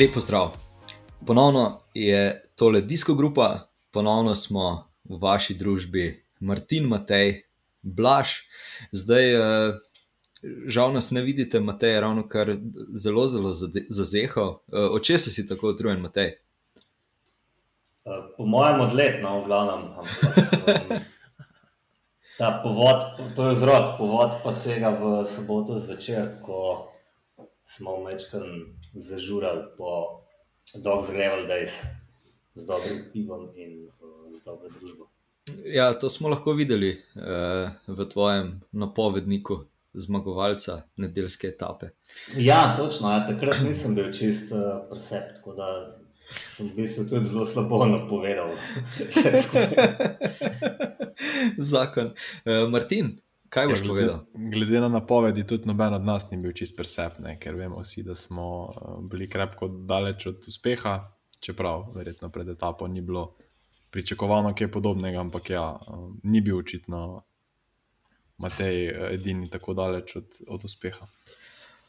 Lepo zdrav. Ponovno je tole disko grupa, ponovno smo v vaši družbi, Martin, Matej, Blaž. Zdaj, uh, žal nas ne vidite, Matej je ravno kar zelo, zelo zazehal. Uh, od česa si tako utrujen, Matej? Uh, po mojem, odletno, v glavnem. Ampak, ta povod, to je vzrok, povod pa sega v soboto zvečer, ko smo večkrat zažurali po Dog Gravel Days z dobrim pivom in uh, z dobro družbo. Ja, to smo lahko videli uh, v tvojem napovedniku zmagovalca nedeljske etape. Ja, točno. Ja, takrat nisem bil čist uh, presep, tako da sem v bistvu tudi zelo slabo napovedal. Zakon. Uh, Martin, Kaj boš ja, glede, povedal? Glede na napovedi, tudi noben od nas ni bil čist presepne, ker vemo vsi, da smo eh, bili krepko daleč od uspeha, čeprav verjetno pred etapo ni bilo pričakovano kaj podobnega, ampak ja, eh, ni bil očitno Matej eh, edini tako daleč od, od uspeha.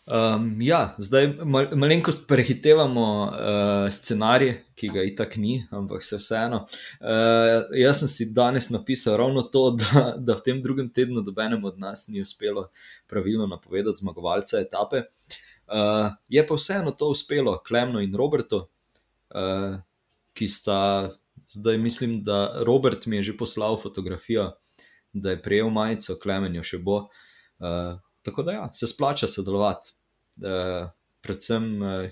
Um, ja, zdaj mal, malenkost prehitevamo uh, scenarij, ki ga itak ni, ampak se vseeno. Uh, jaz sem si danes napisal ravno to, da, da v tem drugem tednu dobenemu od nas ni uspelo pravilno napovedati zmagovalca etape. Uh, je pa vseeno to uspelo Klemnu in Robertu, uh, ki sta zdaj, mislim, da Robert mi je že poslal fotografijo, da je prejel majico, Klemen jo še bo. Uh, Tako da ja, se splača sodelovati, uh, predvsem, uh,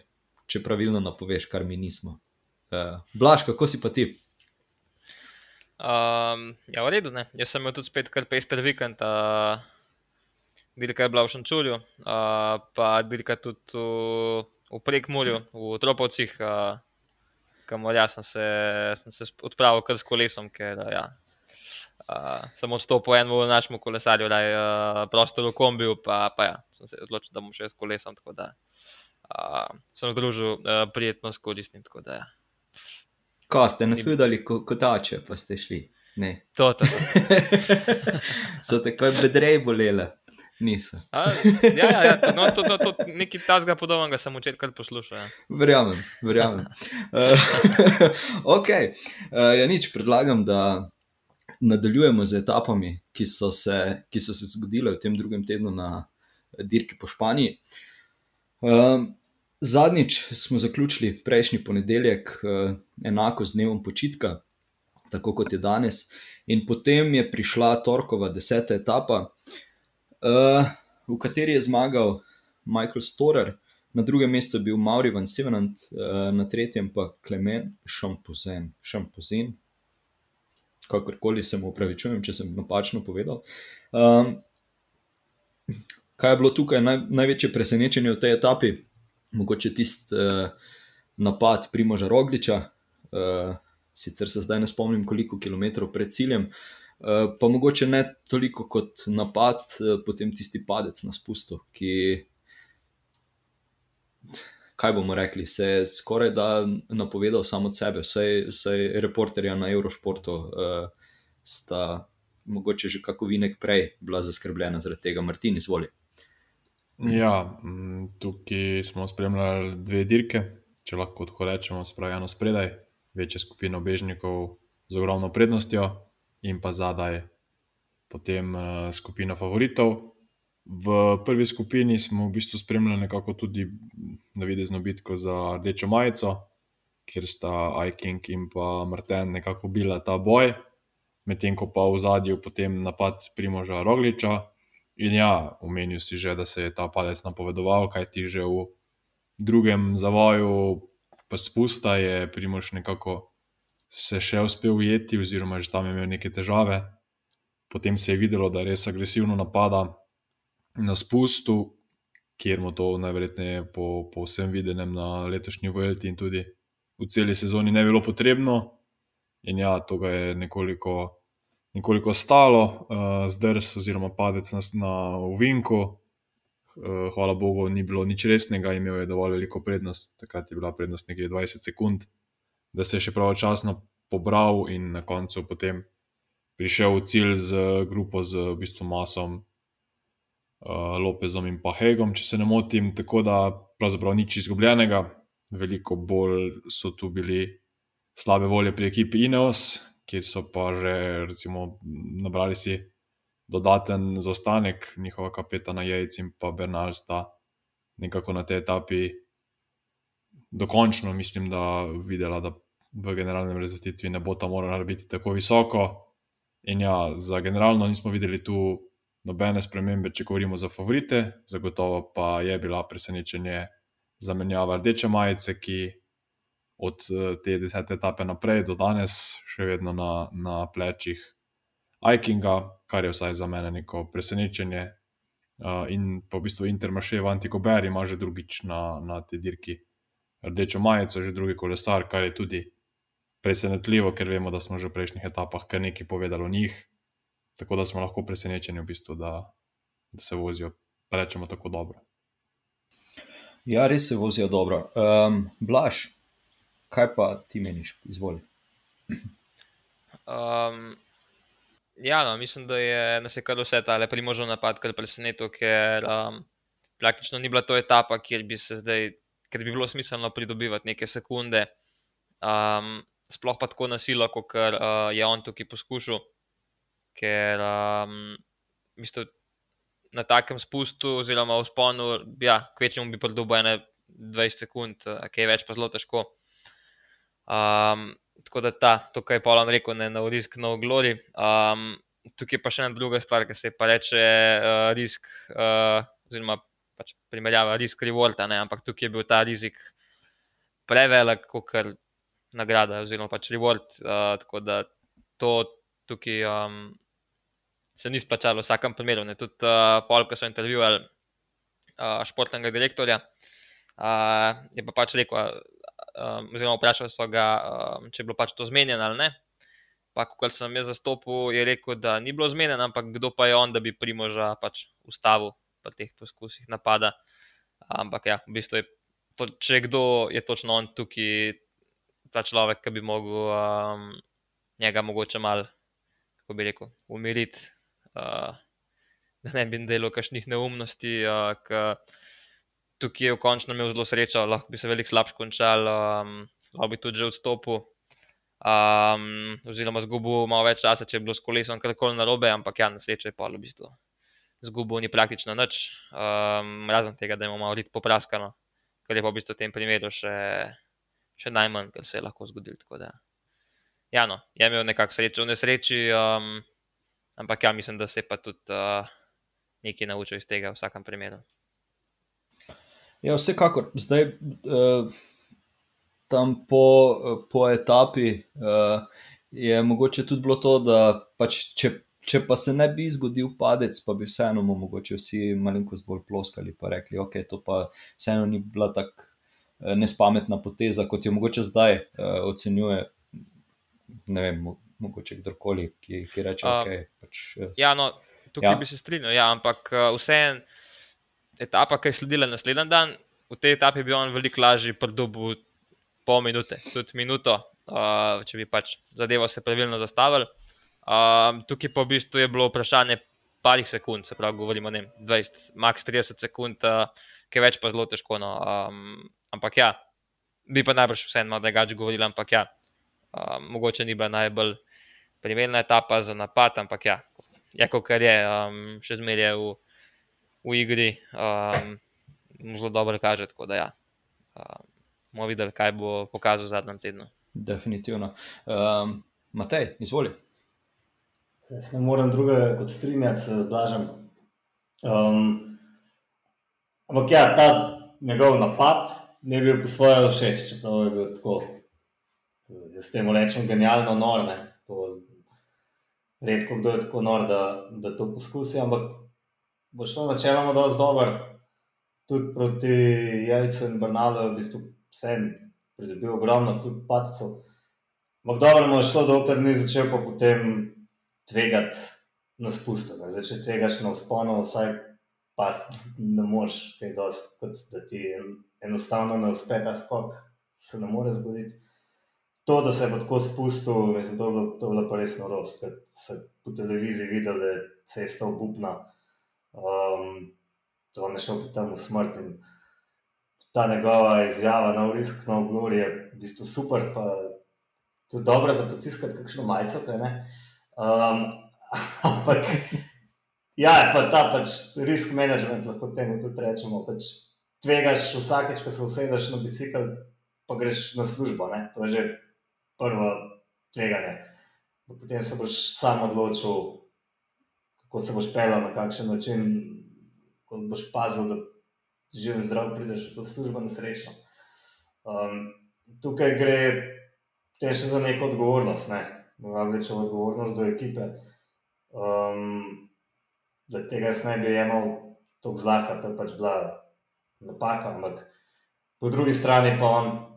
če pravilno napoveš, kar mi nismo. Uh, Blaž, kako si pa ti? Um, ja, v redu, ne. jaz sem imel tudi spet kar pester vikend, uh, dirka je bila v Šančulju, uh, pa dirka tudi v, v Prekmurju, v Tropovcih, uh, kamor jaz sem se, sem se odpravil kar s kolesom, ker uh, ja, Uh, sem odstopil enemu našemu kolesarju, da je uh, prostor v kombiju, pa, pa ja, sem se odločil, da bom šel s kolesom. Tako da uh, sem združil uh, prijetno s koristnim. Ja. Ko ste na fudali kotače, pa ste šli. Ne. To, to, so te kot bedrej bolele. Niso. A, ja, ja, ja, to, no, to, to, to, nekaj tasga podobnega sem včeraj kar poslušal. Ja. Verjamem, verjamem. Uh, ok, uh, ja, nič predlagam, da nadaljujemo z etapami, ki so, se, ki so se zgodile v tem drugem tednu na dirki po Španiji. Um, zadnjič smo zaključili prejšnji ponedeljek, uh, enako z dnevom počitka, tako kot je danes, in potem je prišla torkova deseta etapa, uh, v kateri je zmagal Michael Storer. Na drugem mestu je bil Mauri van Sevenant, na tretjem pa Klemen Šampozen, Šampozen, kakorkoli se mu upravičujem, če sem napačno povedal. Um, kaj je bilo tukaj naj, največje presenečenje v tej etapi? Mogoče tisti uh, napad Primoža Rogliča, uh, sicer se zdaj ne spomnim, koliko kilometrov pred ciljem. Uh, pa mogoče ne toliko kot napad, uh, potem tisti padec na spustu, ki kaj bomo rekli, se je skoraj da napovedal samo od sebe, vsaj, vsaj reporterja na Eurošportu uh, sta mogoče že kako vinek prej bila zaskrbljena zaradi tega, Martin, izvoli. Ja, tukaj smo spremljali dve dirke, če lahko tako rečemo, spravljeno spredaj, večja skupina obežnikov z ogromno prednostjo in pa zadaj potem uh, skupina favoritov. V prvi skupini smo v bistvu spremljali nekako tudi navidezno bitko za rdečo majico, kjer sta Aiking in pa Martin nekako bila ta boj, medtem ko pa v zadju potem napad Primoža Rogliča. In ja, omenil si že, da se je ta padec napovedoval, kaj ti že v drugem zavoju, pa spusta je Primož nekako se še uspel ujeti, oziroma že tam je imel neke težave. Potem se je videlo, da res agresivno napada, na spustu, kjer mu to najverjetneje po, po vsem videnem na letošnji Vojti in tudi v celi sezoni ne bilo potrebno. In ja, to ga je nekoliko, nekoliko stalo, uh, zdrs oziroma padec na, na Vinku. Uh, hvala Bogu, ni bilo nič resnega, imel je dovolj veliko prednost, takrat je bila prednost nekaj 20 sekund, da se je še pravočasno pobral in na koncu potem prišel v cilj z grupo, z v bistvu masom Lopezom in pa Hegom, če se ne motim, tako da pravzaprav nič izgubljenega. veliko bolj so tu bili slabe volje pri ekipi Ineos, kjer so pa že recimo, nabrali si dodaten zaostanek, njihova kapetana Jejc in pa Bernal sta nekako na tej etapi dokončno, mislim, da videla, da v generalnem rezultatu ne bo ta morala biti tako visoko. In ja, za generalno nismo videli tu nobene spremembe, če govorimo za favorite, zagotovo pa je bila presenečenje zamenjava rdeče majice, ki od eh, te desete etape naprej do danes še vedno na, na plečih Aikinga, kar je vsaj za mene neko presenečenje. Uh, in pa v bistvu Intermaršev Antikober ima že drugič na, na tej dirki rdečo majico, že drugi kolesar, kar je tudi presenetljivo, ker vemo, da smo že v prejšnjih etapah kar nekaj povedali o njih. Tako da smo lahko presenečeni, v bistvu, da, da se vozijo, rečemo, tako dobro. Ja, res se vozijo dobro. Um, Blaž, kaj pa ti meniš, izvoli. Um, ja, no, mislim, da je nas je kar vse ta primožen napad, kar presenetil, ker um, praktično ni bila to etapa, kjer bi se zdaj ker bi bilo smiselno pridobivati neke sekunde, um, sploh pa tako na silo, kot uh, je on tukaj poskušal. Ker um, mislim, na takem spustu, oziroma v sponu, ja, kvečemu bi pridobil ene 20 sekund, kaj je več, pa zelo težko. Um, tako da ta, to, kar je Pavel rekel, ne na risk, no glori. Um, tukaj pa še ena druga stvar, ki se pa reče uh, risk, uh, oziroma pač primerjava risk reward, ampak tukaj je bil ta rizik prevelik, kot je nagrada, oziroma pač reward. Uh, tako da to tukaj um, se ni splačalo v vsakem primeru. Ne. Tudi uh, pol, ko so intervjuvali uh, športnega direktorja, uh, je pa pač rekel, uh, oziroma vprašali so ga, uh, če je bilo pač to zmenjeno ali ne. Pa, ko sem jaz zastopil, je rekel, da ni bilo zmenjeno, ampak kdo pa je on, da bi primoža pač ustavil pri teh poskusih napada. Ampak ja, v bistvu je to, če kdo je točno on tukaj, ta človek, ki bi mogel um, njega mogoče malo, kako bi rekel, umiriti, uh, da ne bi delal kakšnih neumnosti. Uh, tukaj je v končno imel zelo srečo, lahko bi se veliko slabš končal, um, lahko bi tudi že odstopil. Um, oziroma, zgubil malo več časa, če je bilo s kolesom karkoli narobe, ampak ja, na srečo je pa v bistvu zgubo ni praktično nič, um, razen tega, da imamo malo popraskano, kar je pa v bistvu v tem primeru še, še najmanj, kar se je lahko zgodilo. Ja, no, je imel nekako srečo v nesreči, um, ampak ja, mislim, da se je pa tudi uh, nekaj naučil iz tega v vsakem primeru. Ja, vsekakor, zdaj uh, tam po, po etapi uh, je mogoče tudi bilo to, da pač če če pa se ne bi zgodil padec, pa bi vseeno mogoče vsi malenkost bolj ploskali in rekli, okay, to pa vseeno ni bila tako nespametna poteza, kot jo mogoče zdaj uh, ocenjuje. Ne vem, mogoče kdorkoli, ki, ki reče, da okay, je pač, uh, ja, no, tukaj ja. bi se strinjal, ja, ampak uh, vseeno etapa, ki je sledila naslednji dan, v tej etapi bi on veliko lažje pridobil pol minute, tudi minuto, uh, če bi pač zadevo se pravilno zastavili. Um, tukaj pa v bistvu je bilo vprašanje parih sekund, se pravi, govorimo o 20, max 30 sekund, uh, ki več pa zelo težko. No. Um, ampak ja, bi pa najbrž vseeno malo drugače govorili, ampak ja, um, mogoče ni bila najbolj primerna etapa za napad, ampak ja, je kot kar je, um, še zmeraj v, v igri, um, zelo dobro kaže. Tako da ja, um, bomo videli, kaj bo pokazal v zadnjem tednu. Definitivno. Um, Matej, izvolite. Jaz ne morem druge kot strinjati se z Blažem. Um, ampak ja, ta njegov napad mi je bil po svoje všeč, čeprav je bil tako, jaz temu rečem, genialno nor. Ne? To redko kdo je tako nor, da, da to poskusi, ampak bo šlo načeloma dosti dobro. Tudi proti Javicu in Brnalu je v bistvu vse pridobil ogromno, tudi padcev. Ampak dobro mu je šlo, dokler ni začel pa potem tvegati na spustu. Zdaj, če tvegaš na sponu, vsaj pa ne moreš kaj dosti, kot da ti enostavno ne uspe ta skok, se ne more zgoditi. To, da se je tako spustil, mislim, to je bilo, to je bilo pa res norost, ker se po televiziji videli, da je cesta obupna, um, da je šel potem v smrt. In ta njegova izjava na urisk, na oglori je v bistvu super, pa tudi dobro za potiskati kakšno majico, kaj ne. Um, ampak, ja, pa ta pač risk management, lahko temu tudi rečemo. Pač tvegaš vsakeč, ko se usedeš na bicikl, pa greš na službo, ne? to je že prvo tveganje. Potem se boš sam odločil, kako se boš pelal, na kakšen način, ko boš pazil, da živ in zdrav prideš v to službo nesrečno. Um, tukaj gre tudi za neko odgovornost, ne? več odgovornost do ekipe. Um, da tega jaz ne bi imel tako zlahka, to je pač bila napaka. Ampak po drugi strani pa on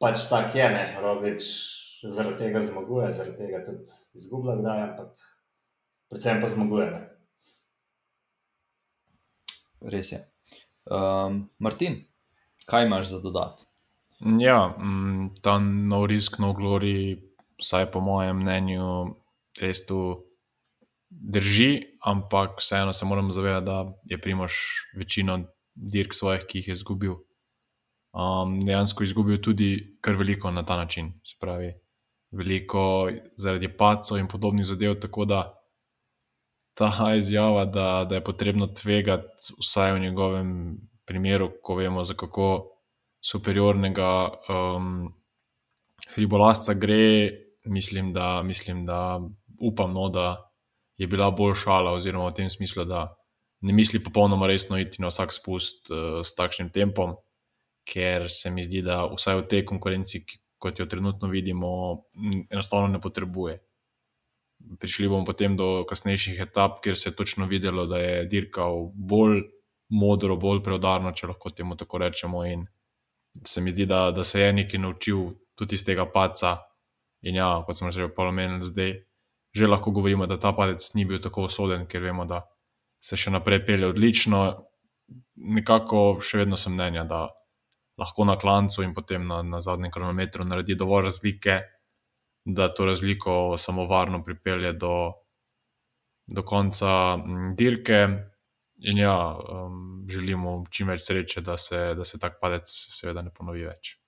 pač tak je, ne, robič zaradi tega zmaguje, zaradi tega tudi izgublja, kdaj, ampak predvsem pa zmaguje. Ne. Res je. Um, Martin, kaj imaš za dodati? Ja, mm, ta nov risk, no glory, vsaj po mojem mnenju, res tu drži, ampak vseeno se moramo zavedati, da je Primož večino dirk svojih, ki jih je izgubil. Um, dejansko izgubil tudi kar veliko na ta način, se pravi, veliko zaradi pacov in podobnih zadev. Tako da ta izjava, da, da je potrebno tvegati, vsaj v njegovem primeru, ko vemo, za kako superiornega um, hribolasca gre, mislim, da, mislim, da upam, no, da je bila bolj šala, oziroma v tem smislu, da ne misli popolnoma resno iti na vsak spust uh, s takšnim tempom, ker se mi zdi, da vsaj v tej konkurenci, kot jo trenutno vidimo, enostavno ne potrebuje. Prišli bomo potem do kasnejših etap, kjer se je točno videlo, da je dirkal bolj modro, bolj preudarno, če lahko temu tako rečemo. In se mi zdi, da, da se je nekaj naučil tudi iz tega paca. In ja, kot smo že pomenili, zdaj že lahko govorimo, da ta padec ni bil tako usoden, ker vemo, da se še naprej pelje odlično. Nekako še vedno sem mnenja, da lahko na klancu in potem na, na zadnjem kronometru naredi dovolj razlike, da to razliko samo varno pripelje do, do konca dirke. In ja, um, želimo čim več sreče, da se, da se tak padec, seveda, ne ponovi več.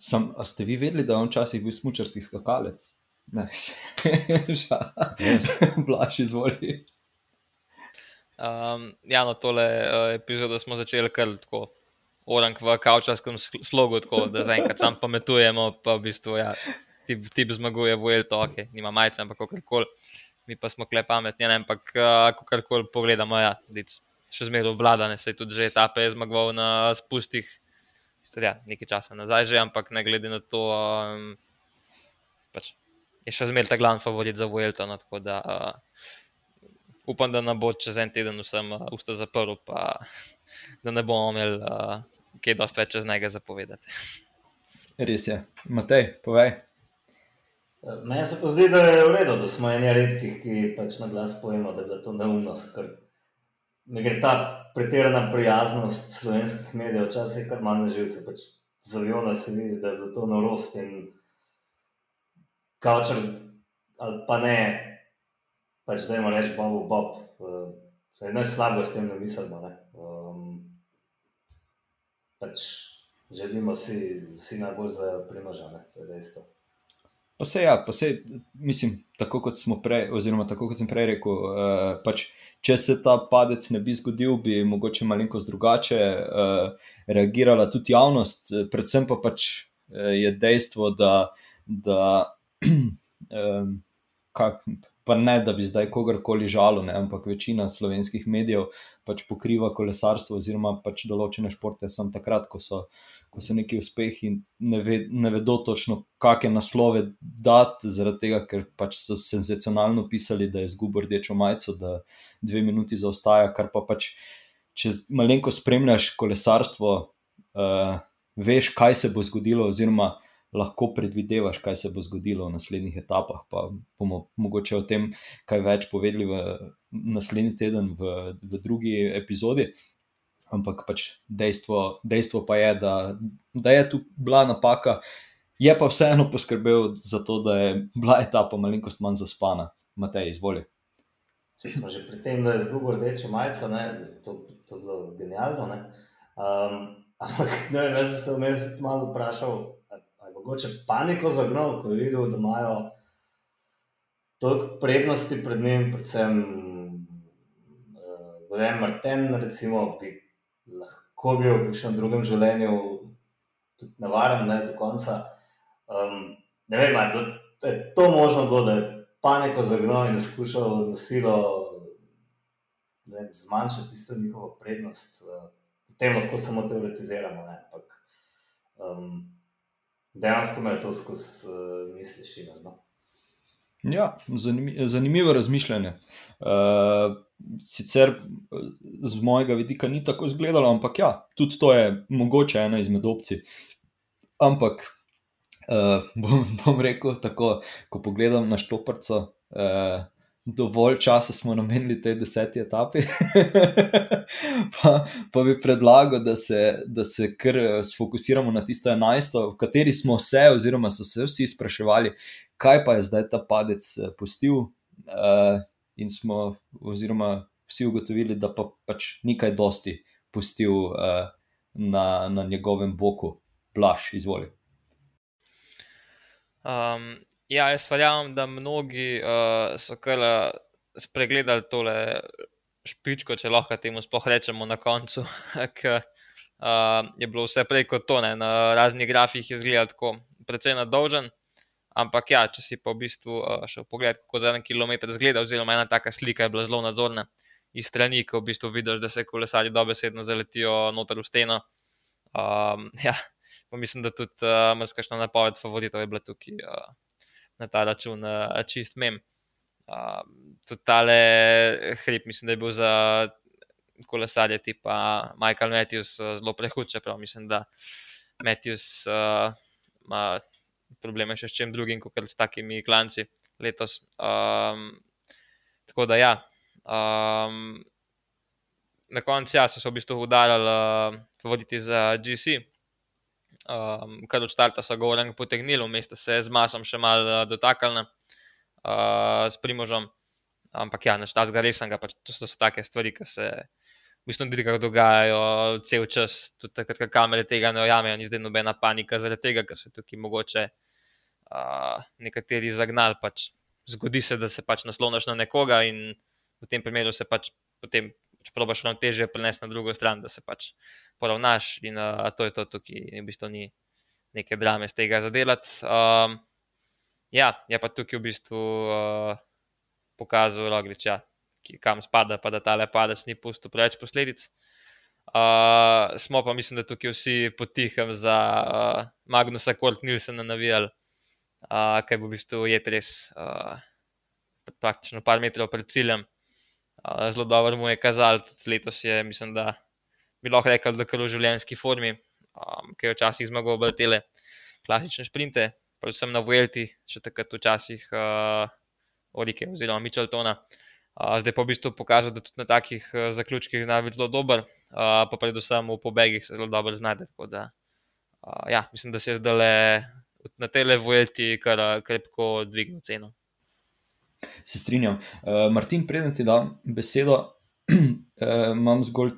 Sam, a ste vi vedeli, da je on včasih bil smočarski skakalec? Ne, Yes. Blaž izvoli. Um, ja, no, tole uh, epizodo smo začeli kar tako, orang v kavčarskem sl- slogu, tako da zaenkrat sam pametujemo, pa v bistvu ja, tip, tip zmaguje, vojel to, ok, nima majice, ampak kakorkoli. Mi pa smo kle pametni, ne, ampak uh, kakorkoli pogledamo, ja, dic, še zmeraj obvladane, se je tudi že etape zmagoval na spustih, ja, nekaj časa nazaj že, ampak ne glede na to, um, pač je še zmeraj ta glavni favorit za Vuelto. No, tako da uh, upam, da ne bo čez en teden vsem uh, usta zaprl, pa da ne bomo imeli uh, kaj dosti več čez njega zapovedati. Res je. Matej, povej. Meni se pa zdi, da je v redu, da smo eni redkih, ki pač na glas pojemo, da je bila to neumnost. Ker mi gre ta pretirana prijaznost slovenskih medijev, včasih kar manj na živce. Pač z aviona se vidi, da je bilo to norost in kaučer ali pa ne, pač da jim reči Bob, Bob. Uh, Nič slabega s tem ne mislimo. Ne? Um, pač želimo si, si najbolj za primožane, to je dejstvo. Pa se ja, pa se, mislim, tako kot smo prej, oziroma tako kot sem prej rekel, uh, pač, če se ta padec ne bi zgodil, bi mogoče malenkost drugače uh, reagirala tudi javnost, predvsem pa pač uh, je dejstvo, da, da um, kak, pa ne, da bi zdaj kogarkoli žalil, ampak večina slovenskih medijev pač pokriva kolesarstvo oziroma pač določene športe samo takrat, ko so, ko so neki uspehi. In ne, ve, ne vedo točno, kakšne naslove dati, zaradi tega, ker pač so senzacionalno pisali, da je izgubil rdečo majico, da dve minuti zaostaja, kar pa pač, če malenko spremljaš kolesarstvo, uh, veš, kaj se bo zgodilo, oziroma lahko predvidevaš, kaj se bo zgodilo v naslednjih etapah. Pa bomo mogoče o tem kaj več povedali v naslednji teden, v, v drugi epizodi. Ampak pač dejstvo, dejstvo pa je, da, da je tu bila napaka, je pa vseeno poskrbel za to, da je bila etapa malenkost manj zaspana. Matej, izvoli. Če smo že pri tem, da je izgubil rdečo majico, ne, to, to je bilo genialno. ne. Um, Ampak ne vem, jaz sem se vmes malo vprašal, mogoče paniko zagnal, ko je videl, da imajo toliko prednosti pred njim, predvsem uh, Martin, recimo, bi lahko bil v kakšnem drugem življenju tudi nevaren, ne do konca. Um, ne vem, ali je to možno, bilo, da je paniko zagnal in skušal na silo vem, zmanjšati tisto njihovo prednost. Uh, tem lahko samo teoretiziramo. Ampak um, dejansko me to skozi uh, misli šilo. No? Ja, zanimivo razmišljanje. Uh, sicer z mojega vidika ni tako izgledalo, ampak ja, tudi to je mogoče ena izmed opcij. Ampak uh, bom, bom rekel tako, ko pogledam na štoprco, uh, dovolj časa smo namenili tej deseti etapi, pa, pa bi predlagal, da se, da se kar eh, sfokusiramo na tisto enajsto, v kateri smo se, oziroma so se vsi spraševali, kaj pa je zdaj ta padec eh, pustil. Uh, in smo, oziroma vsi ugotovili, da pa pač nekaj dosti pustil uh, na, na njegovem boku, blaš, izvoli. Um, Ja, jaz verjamem, da mnogi uh, so kar spregledali tole špičko, če lahko temu sploh rečemo na koncu, ker uh, je bilo vse prej kot to, ne? na raznih grafih je izgledal tako, precej nadolžen. Ampak ja, če si pa v bistvu uh, šel pogled, kako za en kilometr zgleda, oziroma ena taka slika je bila zelo nadzorna iz strani, ko v bistvu vidiš, da se kolesari dobesedno zaletijo noter v steno. Um, ja, pa mislim, da tudi uh, mrzkašna napoved favoritov je bila tukaj. Uh, na ta račun uh, čist mem. Uh, tudi tale hrib, mislim, da je bil za kolesarje tipa Michael Matthews uh, zelo prehud, čeprav mislim, da Matthews uh, ima probleme še s čim drugim, kot s takimi klanci letos. Um, tako da ja. Um, Na koncu ja, so se v bistvu udarili uh, voditi za GC, um, kar od starta so govorili, potegnili, vmes se je z masom še malo uh, dotaknili uh, s primožom. Ampak ja, naš tas ga resnega, pač to so, so take stvari, ki se v bistvu tudi dogajajo cel čas, tudi takrat, ko kamere tega ne ojamejo, ni zdaj nobena panika zaradi tega, ker so tukaj mogoče uh, nekateri zagnali. Pač zgodi se, da se pač nasloniš na nekoga in v tem primeru se pač potem če probaš ravno teže prenesti na drugo stran, da se pač poravnaš in uh, to je to tukaj, in v bistvu ni neke drame z tega zadelati. Um, ja, je pa tukaj v bistvu uh, pokazal Roglič, ja, kam spada, pa da ta le padec ni pustil preveč posledic. Uh, smo pa, mislim, da tukaj vsi potihem za uh, Magnusa Kort Nilsena navijali, uh, kaj bo v bistvu je res uh, praktično par metrov pred ciljem zelo dobro mu je kazalo, tudi letos je, mislim, da bi lahko rekel, da je v življenjski formi, um, ki je včasih zmagal v tele klasične sprinte, predvsem na Vuelti, še takrat včasih uh, Orike oziroma Micheltona. Uh, zdaj pa v bistvu pokazal, da tudi na takih uh, zaključkih zna biti zelo dober, uh, pa predvsem v pobegih se zelo dobro znajde. Da, uh, ja, mislim, da se je zdaj le na tele Vuelti kar krepko dvignil ceno. Se strinjam. Uh, Martin, preden ti dam besedo, uh, imam zgolj,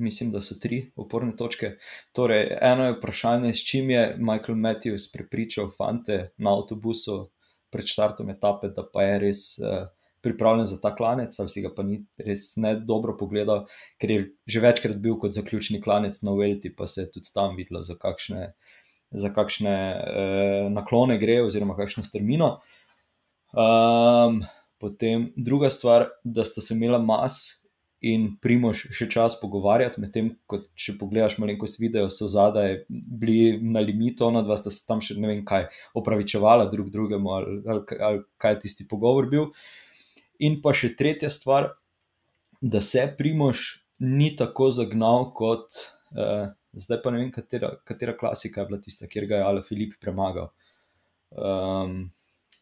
mislim, da so tri oporne točke. Torej, eno je vprašanje, s čim je Michael Matthews prepričal fante na avtobusu pred štartom etape, da pa je res uh, pripravljen za ta klanec, ali si ga pa ni res ne dobro pogledal, ker je že večkrat bil kot zaključni klanec na Velti, pa se je tudi tam videlo, za kakšne, za kakšne uh, naklone gre, oziroma kakšno strmino. Um, potem druga stvar, da sta se imela mas in primož še čas pogovarjati, medtem ko če pogledaš malenkost video, so zadaj bili na limitu, ona dva sta se tam še ne vem kaj opravičevala drug drugemu ali, ali, ali kaj tisti pogovor bil. In pa še tretja stvar, da se primož ni tako zagnal kot. Uh, Zdaj pa ne vem, katera, katera klasika je bila tista, kjer ga je Ali Filip premagal um,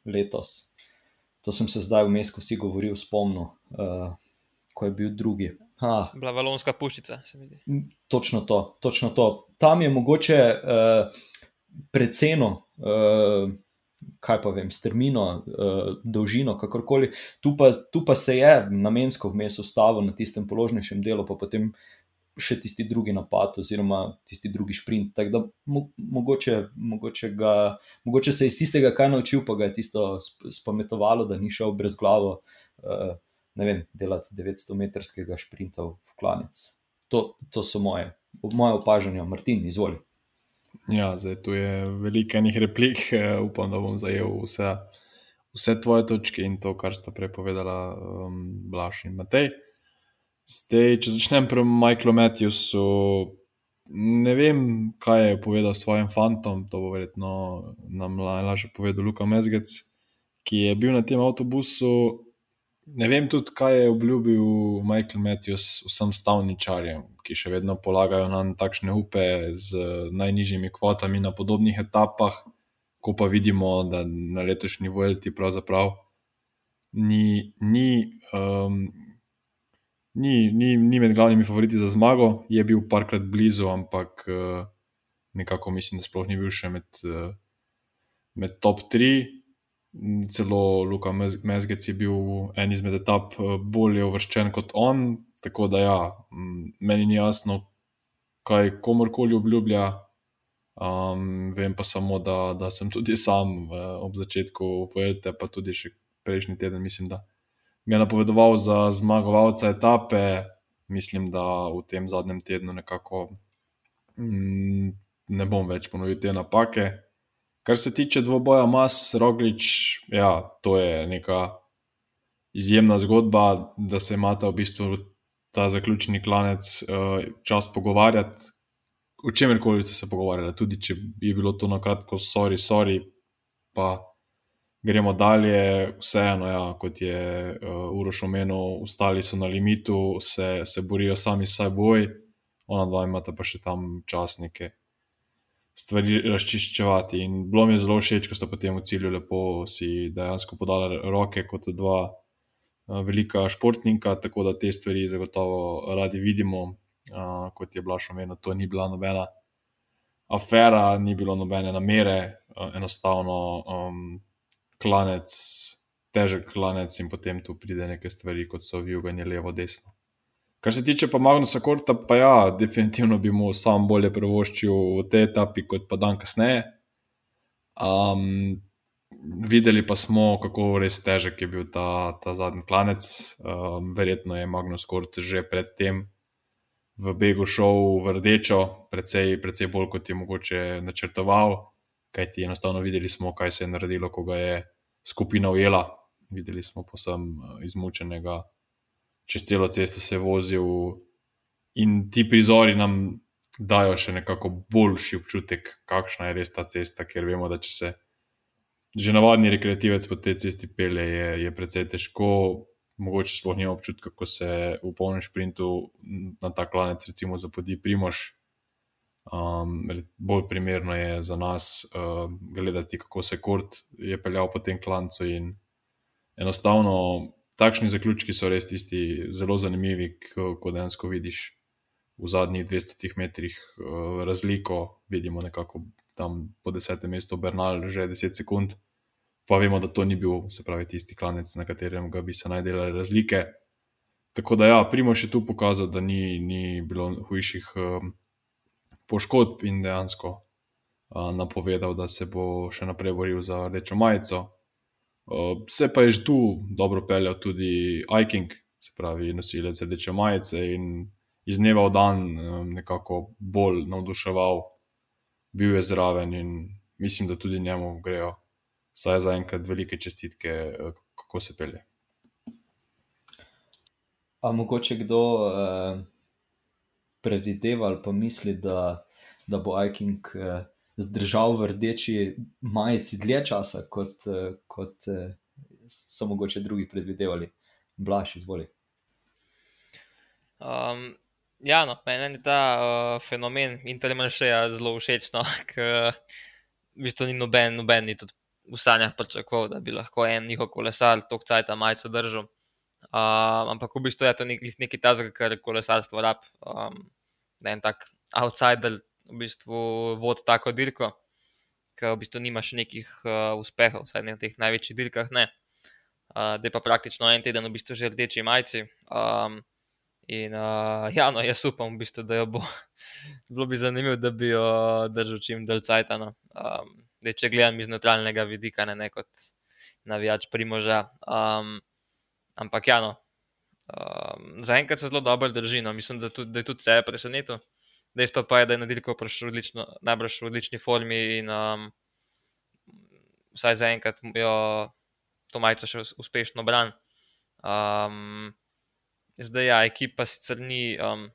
letos. To sem se zdaj vmes, ko si govoril, spomnil, uh, ko je bil drugi. Ha. Bila valonska puščica, se mi zdi. Točno to, točno to. Tam je mogoče uh, preceno, uh, kaj pa vem, strmino, uh, dolžino, kakorkoli. Tu pa, tu pa se je namensko vmes ustavil na tistem položnejšem delu, pa potem še tisti drugi napad, oziroma tisti drugi sprint. Tako da mo mogoče, mogoče, ga, mogoče se je iz tistega kaj naučil, pa ga je tisto spametovalo, da ni šel brez glave. Uh, ne vem, delati 900-metrskega sprinta v klanec. To, to so moje, moje opažanja, Martin, izvoli. Ja, zdaj tu je veliko enih replik, upam, da bom zajel vse, vse tvoje točke in to, kar sta prepovedala um, Blaž in Matej. Zdaj, če začnem pri Michaelu Matthewsu, ne vem, kaj je povedal svojim fantom, to bo verjetno nam lažje povedal Luka Mezgec, ki je bil na tem avtobusu. Ne vem tudi, kaj je obljubil Michael Matthews vsem stavničarjem, ki še vedno polagajo na takšne upe z najnižjimi kvotami na podobnih etapah, ko pa vidimo, da na letošnji Vuelti pravzaprav ni. ni um, ni, ni, ni med glavnimi favoriti za zmago, je bil parkrat blizu, ampak uh, nekako mislim, da sploh ni bil še med, uh, med top 3. Celo Luka Mezgec je bil en izmed etap eh, bolje uvrščen kot on. Tako da, ja, meni ni jasno, kaj komorkoli obljublja. Um, vem pa samo, da, da sem tudi sam uh, ob začetku VLT, pa tudi še prejšnji teden, mislim, da mi je napovedoval za zmagovalca etape, mislim, da v tem zadnjem tednu nekako mm, ne bom več ponovil te napake. Kar se tiče dvoboja Mas, Roglič, ja, to je neka izjemna zgodba, da se imata v bistvu ta zaključni klanec uh, čas pogovarjati. O čemer koli ste se pogovarjali, tudi če je bilo to na kratko, sorry, sorry, pa gremo dalje, vseeno, ja, kot je uh, Uroš omenil, ostali so na limitu, se, se borijo sami s seboj, ona dva imata pa še tam čas neke stvari razčiščevati. In bilo mi je zelo všeč, ko sta potem v cilju lepo si dejansko podala roke kot dva velika športnika, tako da te stvari zagotovo radi vidimo. Uh, kot je Blaž omenil, to ni bila nobena afera, ni bilo nobene namere, uh, enostavno. Um, klanec, težek klanec, in potem tu pride nekaj stvari, kot so vijuganje levo, desno. Kar se tiče pa Magnusa Korta, pa ja, definitivno bi mu sam bolje prevoščil v tej etapi, kot pa dan kasneje. Um, videli pa smo, kako res težek je bil ta, ta zadnji klanec. Um, verjetno je Magnus Kort že predtem v Begu šel v rdečo, precej, precej bolj kot je mogoče načrtoval kajti enostavno videli smo, kaj se je naredilo, ko ga je skupina ujela. Videli smo posem eh, izmučenega, čez celo cesto se je vozil. In ti prizori nam dajo še nekako boljši občutek, kakšna je res ta cesta, ker vemo, da če se že navadni rekreativec po tej cesti pele, je, je precej težko. Mogoče sploh nima občutka, ko se v polnem sprintu na ta klanec, recimo, zapodi Primož. Um, bolj primerno je za nas uh, gledati, kako se Kort je peljal po tem klancu. Enostavno, takšni zaključki so res tisti zelo zanimivi, ko, ko dejansko vidiš v zadnjih 200 metrih uh, razliko. Vidimo nekako tam po desetem mestu Bernal, že 10 sekund, pa vemo, da to ni bil, se pravi, tisti klanec, na katerem bi se najdele razlike. Tako da, ja, Primoš je tu pokazal, da ni, ni bilo hujših. Um, poškodb in dejansko uh, napovedal, da se bo še naprej boril za rdečo majico. Uh, se pa je že tu dobro peljal tudi Aiking, se pravi, nosilec rdeče majice in iz dneva v dan um, nekako bolj navduševal, bil je zraven in mislim, da tudi njemu grejo, vsaj za enkrat, velike čestitke, uh, kako se pelje. A mogoče kdo. Uh predvideva ali pa misli, da, da bo Aiking eh, zdržal v rdeči majici dlje časa, kot, eh, kot eh, so mogoče drugi predvidevali. Blaž, izvoli. Um, ja, no, meni je ta uh, fenomen intermanšeja zelo všeč, no, ker v bistvu ni noben, noben ni tudi v sanjah pričakoval, da bi lahko en njihov kolesar tok cajt majico držal. Um, ampak v bistvu je to nek, nekaj tazga, kar kolesarstvo rab. Um, da en tak outsider v bistvu vodi tako dirko, ker v bistvu nimaš nekih uh, uspehov, vsaj na teh največjih dirkah ne. Uh, da je pa praktično en teden v bistvu že rdeči majci. Um, In uh, ja, no, jaz upam, v bistvu, da jo bo. Bilo bi zanimivo, da bi jo držal čim dalj cajt. No. Um, če gledam iz neutralnega vidika, ne, ne kot navijač primoža. Um, ampak ja, no. Um, Zaenkrat se zelo dobro drži. No. Mislim, da, tudi, da je tudi sebe presenetil. Dejstvo pa je, da je nadirko prišel najbrž v odlični formi in um, vsaj zaenkrat jo to majico še uspešno bran. Um, zdaj, ja, ekipa sicer ni, um,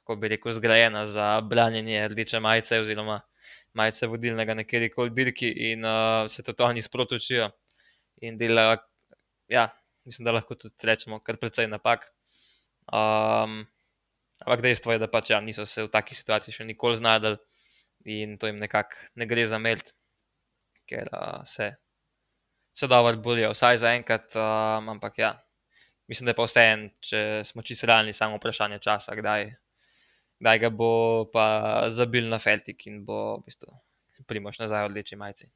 kako bi rekel, zgrajena za branjenje rdeče majice oziroma majice vodilnega nekje koli dirki in uh, se to oni sprotučijo in delajo, ja, mislim, da lahko tudi rečemo, kar precej napak. Um, ampak dejstvo je, da pač ja, niso se v takih situacijah še nikoli znašli in to jim nekako ne gre za meld ker uh, se, se dobro borijo, vsaj za enkrat. Um, ampak ja, mislim, da je pa vse en, če smo čisto realni, samo vprašanje časa, kdaj, kdaj ga bo pa zabil na Feltik in bo v bistvu primoš nazaj v rdeči majici.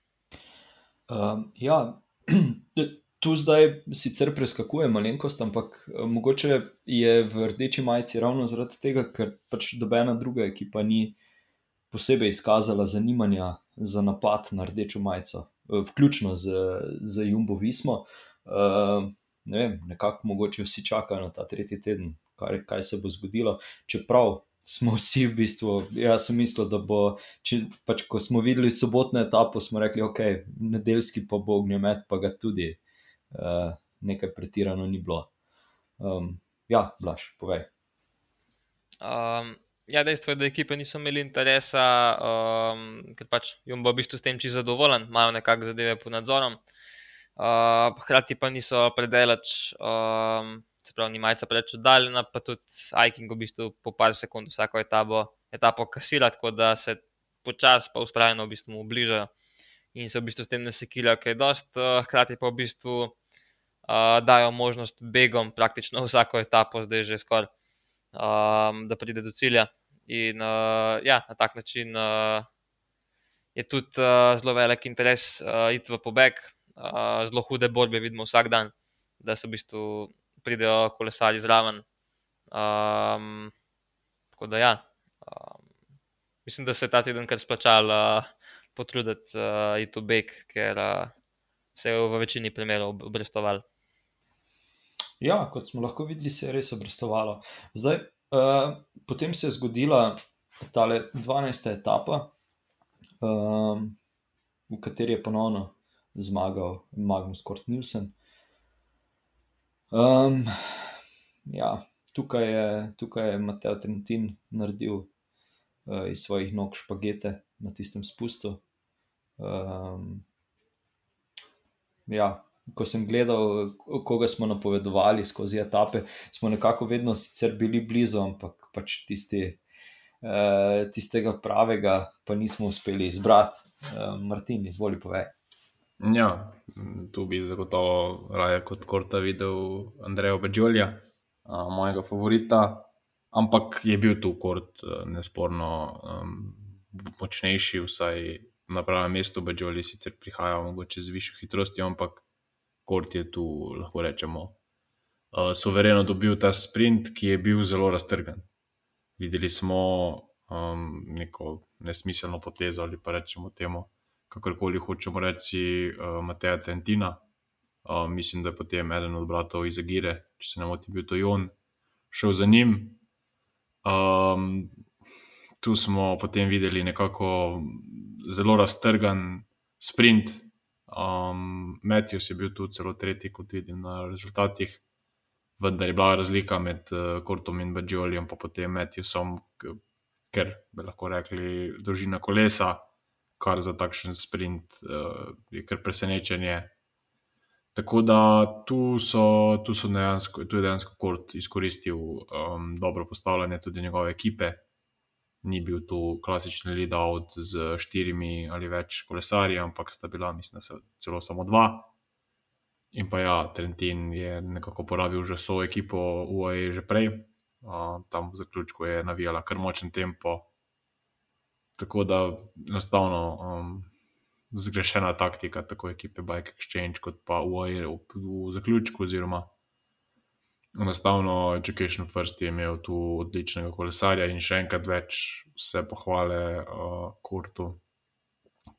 Um, ja, tu zdaj sicer preskakuje malenkost, ampak mogoče je v rdeči majici ravno zaradi tega, ker pač dobena druga ekipa ni posebej izkazala zanimanja za napad na rdečo majico, eh, vključno z, z Jumbo Vismo. Uh, ne vem, nekako mogoče vsi čakajo na ta tretji teden, kaj, kaj se bo zgodilo. Čeprav smo vsi v bistvu, jaz sem mislil, da bo, če, pač, ko smo videli sobotno etapo, smo rekli, ok, nedeljski pa bo ognjemet, pa ga tudi uh, nekaj pretirano ni bilo. Um, ja, blaš, povej. Um, Ja, dejstvo je, da ekipe niso imeli interesa, um, ker pač jim bo v bistvu s tem čisto zadovoljen, imajo nekakšne zadeve pod nadzorom. Uh, hkrati pa niso predelač, um, se pravi, ni majca preveč oddaljena, pa tudi Aiking v bistvu po par sekund vsako etapo, etapo kasira, tako da se počasi pa ustrajno v bistvu bližajo in se v bistvu s tem ne sekirajo, kaj je dost, uh, hkrati pa v bistvu uh, dajo možnost begom praktično vsako etapo, zdaj že skoraj, um, da pride do cilja. In uh, ja, na tak način uh, je tudi uh, zelo velik interes uh, iti v pobeg, uh, zelo hude borbe vidimo vsak dan, da so v bistvu pridejo kolesari zraven. Um, tako da ja, um, mislim, da se je ta teden kar splačal uh, potruditi uh, iti v beg, ker uh, se je v večini primerov obrestovalo. Ja, kot smo lahko videli, se je res obrestovalo. Zdaj, Uh, potem se je zgodila ta 12. etapa, um, v kateri je ponovno zmagal Magnus Kort Nielsen. Um, ja, tukaj, je, tukaj je Mateo Trentin naredil uh, iz svojih nog špagete na tistem spustu. Um, ja, ko sem gledal, koga smo napovedovali skozi etape, smo nekako vedno sicer bili blizu, ampak pač tisti, uh, tistega pravega pa nismo uspeli izbrati. Uh, Martin, izvoli povej. Ja, tu bi zagotovo raje kot Korta videl Andreja Bežolja, uh, mojega favorita. Ampak je bil tu Kort nesporno um, močnejši, vsaj na pravem mestu. Bežolji sicer prihajajo mogoče z višjo hitrostjo, ampak Kort je tu, lahko rečemo, uh, suvereno dobil ta sprint, ki je bil zelo raztrgan. Videli smo um, neko nesmiselno potezo ali pa rečemo temu, kakorkoli hočemo reči, uh, Mateja Centina. Uh, mislim, da je potem eden od bratov iz Agire, če se ne motim, bil to Jon, šel za njim. Um, tu smo potem videli nekako zelo raztrgan sprint, Um, Matthews je bil tu celo tretji, kot vidim na rezultatih, vendar je bila razlika med uh, Kortom in Bajolijem, pa potem Matthewsom, ker bi lahko rekli, dolžina kolesa, kar za takšen sprint uh, je kar presenečenje. Tako da tu, so, tu, so dejansko, tu je dejansko Kort izkoristil um, dobro postavljanje tudi njegove ekipe, ni bil tu klasični lead-out z štirimi ali več kolesarji, ampak sta bila, mislim, da so celo samo dva. In pa ja, Trentin je nekako porabil že svojo ekipo UAE že prej, uh, tam v zaključku je navijala kar močen tempo. Tako da enostavno um, zgrešena taktika, tako ekipe Bike Exchange, kot pa UAE v, v zaključku, oziroma enostavno Education First je imel tu odličnega kolesarja in še enkrat več vse pohvale uh, Kurtu,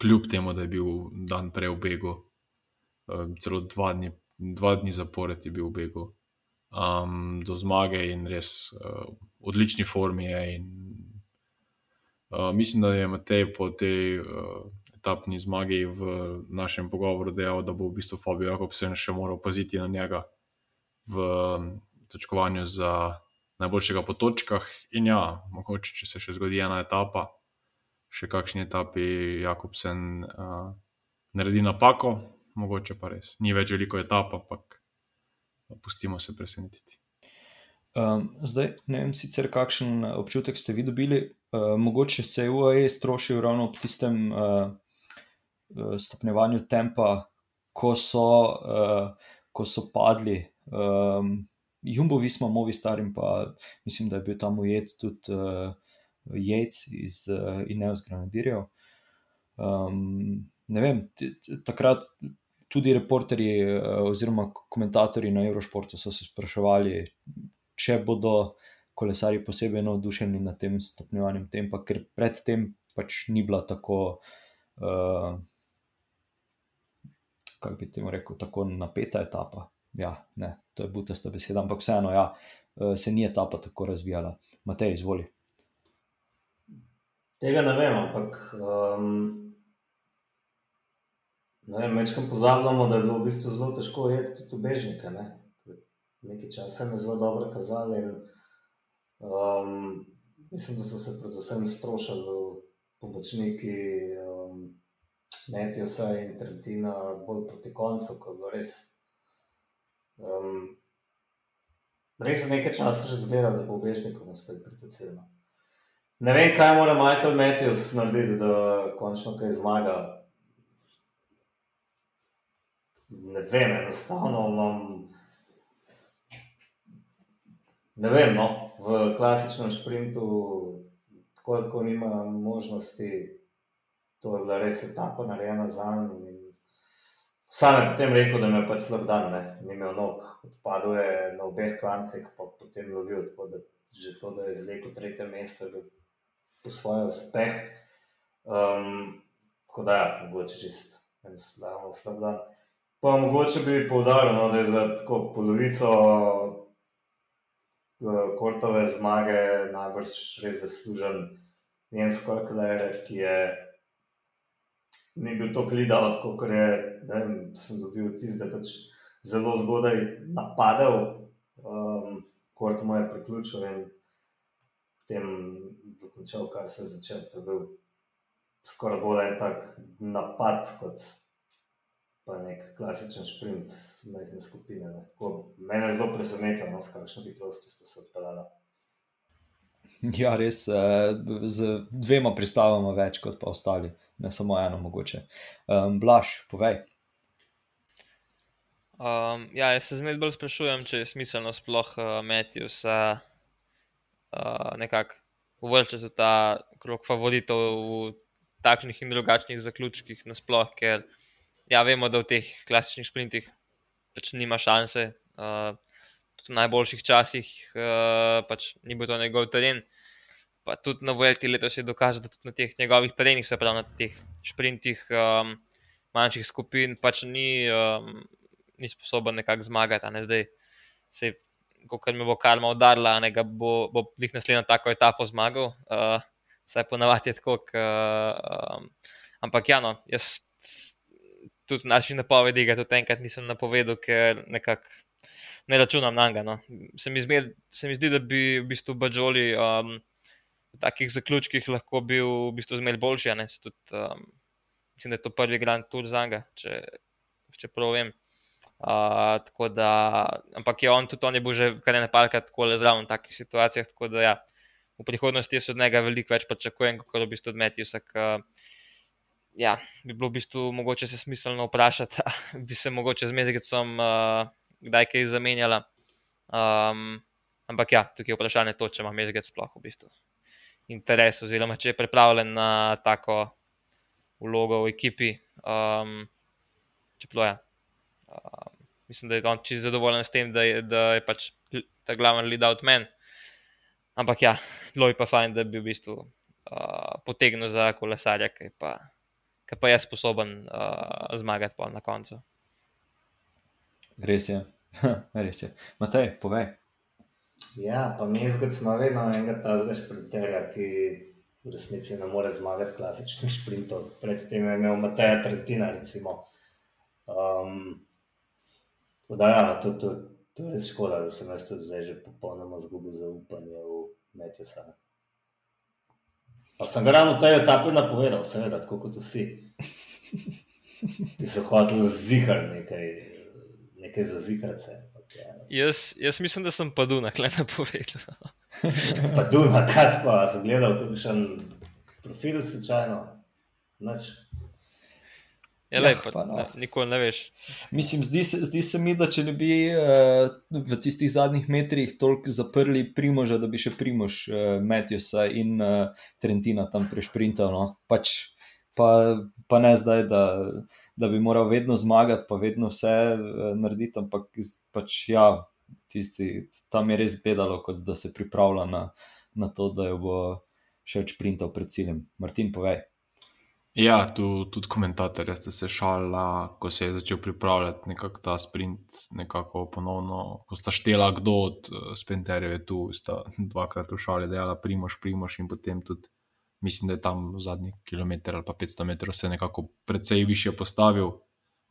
kljub temu, da je bil dan prej v Begu, uh, celo dva dni, dva dni zapored je bil v Begu. Um, do zmage in res uh, odlični formi je. In, uh, mislim, da je Matej po tej uh, etapni zmagi v našem pogovoru dejal, da bo v bistvu Fabio Jakobsen še moral paziti na njega v um, točkovanju za najboljšega po točkah. In ja, mogoče, če se še zgodi ena etapa, še kakšni etapi Jakobsen uh, naredi napako, mogoče pa res ni več veliko etap, ampak pustimo se presenetiti. Um, zdaj, ne vem, sicer kakšen občutek ste vi dobili, uh, mogoče se je UAE strošil ravno ob tistem uh, stopnjevanju tempa, ko so, uh, ko so padli Um, Jumbo, Visma, Movi Starim, pa mislim, da je bil tam ujet tudi uh, Jejc iz uh, Ineos Granadirjev. Um, ne vem, takrat tudi reporterji uh, oziroma komentatorji na Eurošportu so se spraševali, če bodo kolesari posebej navdušeni nad tem stopnjevanjem tempa, ker predtem pač ni bila tako. Uh, Kaj bi temu rekel, tako napeta etapa ja, ne, to je butasta beseda, ampak vseeno, ja, eh, se ni etapa tako razvijala. Matej, izvoli. Tega ne vem, ampak um, večkrat pozabljamo, da je bilo v bistvu zelo težko jedeti tudi ubežnike. Ne? Nekaj časa je zelo dobro kazali. In, um, mislim, da so se predvsem strošili pomočniki um, Metjosa in Trentina bolj proti koncu, ko je bilo res Um, res je nekaj časa že zgleda, da bo obešnikom spet pritucirano. Ne vem, kaj mora Michael Matthews narediti, da končno kaj zmaga. Ne vem, enostavno imam. Ne vem, no, v klasičnem sprintu tako, tako nima možnosti. To je bila res etapa narejena za njim. Sam je potem rekel, da je pač slab dan, ne? imel nog, odpadel je na obeh klancih, pa potem lovil. Tako da že to, da je zlekel tretje mesto, je po svoje uspeh. Um, tako da, ja, mogoče čist en slab, slab dan. Pa mogoče bi poudaril, no, da je za tako polovico uh, kortove zmage najbrž res zaslužen njen skok, ki je ni bil to gledal, kot je, vem, sem dobil tisti, da pač zelo zgodaj napadel, um, kot mu je priključil in potem dokončal, kar se je začel. To je bil skoraj bolj en tak napad, kot pa nek klasičen sprint, majhne skupine. Ne. Tako, mene je zelo presenetilo, no, s kakšno hitrostjo ste se odpeljali. Ja, res, eh, z dvema pristavama več kot pa ostali ne samo eno, mogoče. Um, Blaž, povej. Um, ja, jaz se zmeraj bolj sprašujem, če je smiselno sploh uh, Matthews uh, uh, nekako uvrščati v ta krog favoritov v takšnih in drugačnih zaključkih nasploh, ker ja, vemo, da v teh klasičnih sprintih pač nima šanse. Uh, tudi v najboljših časih uh, pač ni bil to njegov teren. Uh, pa tudi na Vuelti letos je dokazal, da tudi na teh njegovih trenih, se pravi na teh sprintih um, manjših skupin, pač ni, um, ni sposoben nekako zmagati. Ne? Zdaj, se, kot me bo karma udarila, ne ga bo, bo jih naslednjo tako etapo zmagal, uh, vsaj ponavadi je tako. K, um, ampak ja, no, jaz tudi naši napovedi, ga tudi enkrat nisem napovedal, ker nekako. Ne računam na njega. No. Se, se mi zdi, da bi v bistvu Bajoli um, v takih zaključkih lahko bil v bistvu zmeraj boljši. Tudi, um, mislim, da je to prvi Grand Tour za njega, če, če prav vem. Uh, da, ampak je on tudi on je bil že kar nekajkrat tako le zraven v takih situacijah. Tako da ja, v prihodnosti jaz od njega veliko več pričakujem, kot v bistvu od Meti. Vsak, uh, ja, bi bilo v bistvu mogoče se smiselno vprašati, bi se mogoče z Mezgecom uh, kdaj kaj zamenjala. Um, ampak ja, tukaj je vprašanje to, če ima Mezgec sploh v bistvu interes, oziroma če je pripravljen na tako vlogo v ekipi. Um, čeprav je. Um, mislim, da je on čisto zadovoljen s tem, da je, da je pač ta glavni lead out men. Ampak ja, bilo je pa fajn, da bi v bistvu uh, potegnil za kolesarja, ki pa, ki pa je sposoben uh, zmagati na koncu. Res je, res je. Matej, povej. Ja, pa mi zgodi smo vedno enega tazga šprinterja, ki v resnici ne more zmagati klasičnih šprintov. Predtem je imel Mateja Trentina, recimo. Um, da, ja, to, to, to je res škoda, da sem jaz tudi zdaj že popolnoma zgubil zaupanje v Metjusa. Pa sem ga ravno tej etapi napovedal, seveda, tako kot vsi. Ki so hoteli zihar nekaj, nekaj za ziharce. Jaz, jaz mislim, da sem padel na klena povedal. padel na kas pa, sem gledal kakšen profil slučajno. Noč. Ja, lej, pa, pa no. ne, nikoli ne veš. Mislim, zdi se, zdi se mi, da če ne bi uh, v tistih zadnjih metrih toliko zaprli Primoža, da bi še Primož, uh, Matjusa in uh, Trentina tam prešprintal. No? Pač, pa, pa ne zdaj, da, da bi moral vedno zmagati, pa vedno vse uh, narediti, ampak pač, ja, tisti, tam je res bedalo, kot da se pripravlja na, na to, da jo bo še več printal pred ciljem. Martin, povej. Ja, tu tudi komentatorje ste se šalili, ko se je začel pripravljati nekako ta sprint, nekako ponovno, ko sta štela kdo od uh, sprinterjev tu, sta dvakrat v šali dejala primoš, primoš in potem tudi, mislim, da je tam zadnji kilometr ali pa 500 metrov se nekako precej više postavil,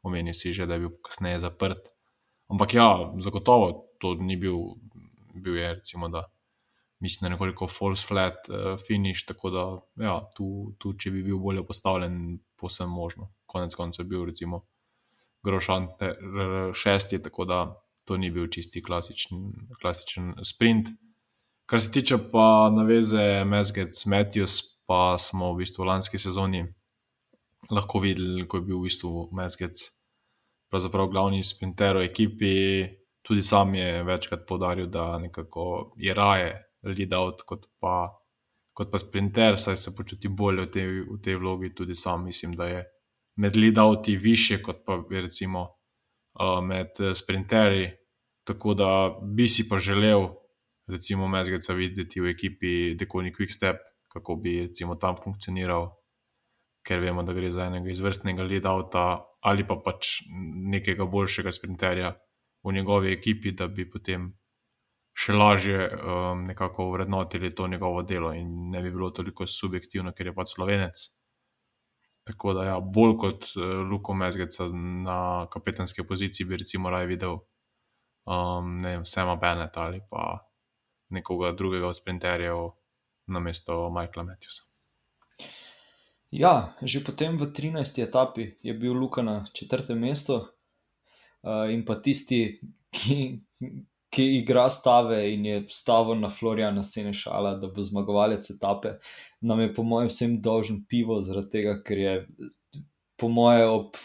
omenil si že, da je bil kasneje zaprt. Ampak ja, zagotovo to ni bil, bil je recimo da mislim, da je nekoliko false flat uh, finish, tako da ja, tu, tu, če bi bil bolje postavljen, posem možno. Konec koncev je bil recimo Grošan šesti, tako da to ni bil čisti klasičen, klasičen sprint. Kar se tiče pa naveze Mesgec Matthews, pa smo v bistvu lanski sezoni lahko videli, ko je bil v bistvu Mesgec pravzaprav glavni sprinter v ekipi. Tudi sam je večkrat podaril, da nekako je raje lead out, kot kot pa sprinter, saj se počuti bolje v tej, v tej vlogi. Tudi sam mislim, da je med lead outi više, kot pa recimo uh, med eh, sprinterji. Tako da bi si pa želel, recimo, Mezgeca videti v ekipi Dekoni Quick Step, kako bi recimo tam funkcioniral. Ker vemo, da gre za enega izvrstnega lead-outa ali pa pač nekega boljšega sprinterja v njegovi ekipi, da bi potem še lažje um, nekako vrednotili to njegovo delo in ne bi bilo toliko subjektivno, ker je pač slovenec. Tako da, ja, bolj kot uh, Luko Mezgeca na kapetanski poziciji, bi recimo raje videl um, vem, Sema Bennett ali pa nekoga drugega od sprinterjev na mesto Michaela Matthewsa. Ja, že potem v 13. etapi je bil Luka na četrtem mestu uh, in pa tisti, ki, ki igra stave in je stavil na Florijana Senešala, da bo zmagovalec etape, nam je po mojem vsem dolžen pivo, zaradi tega, ker je po mojem ob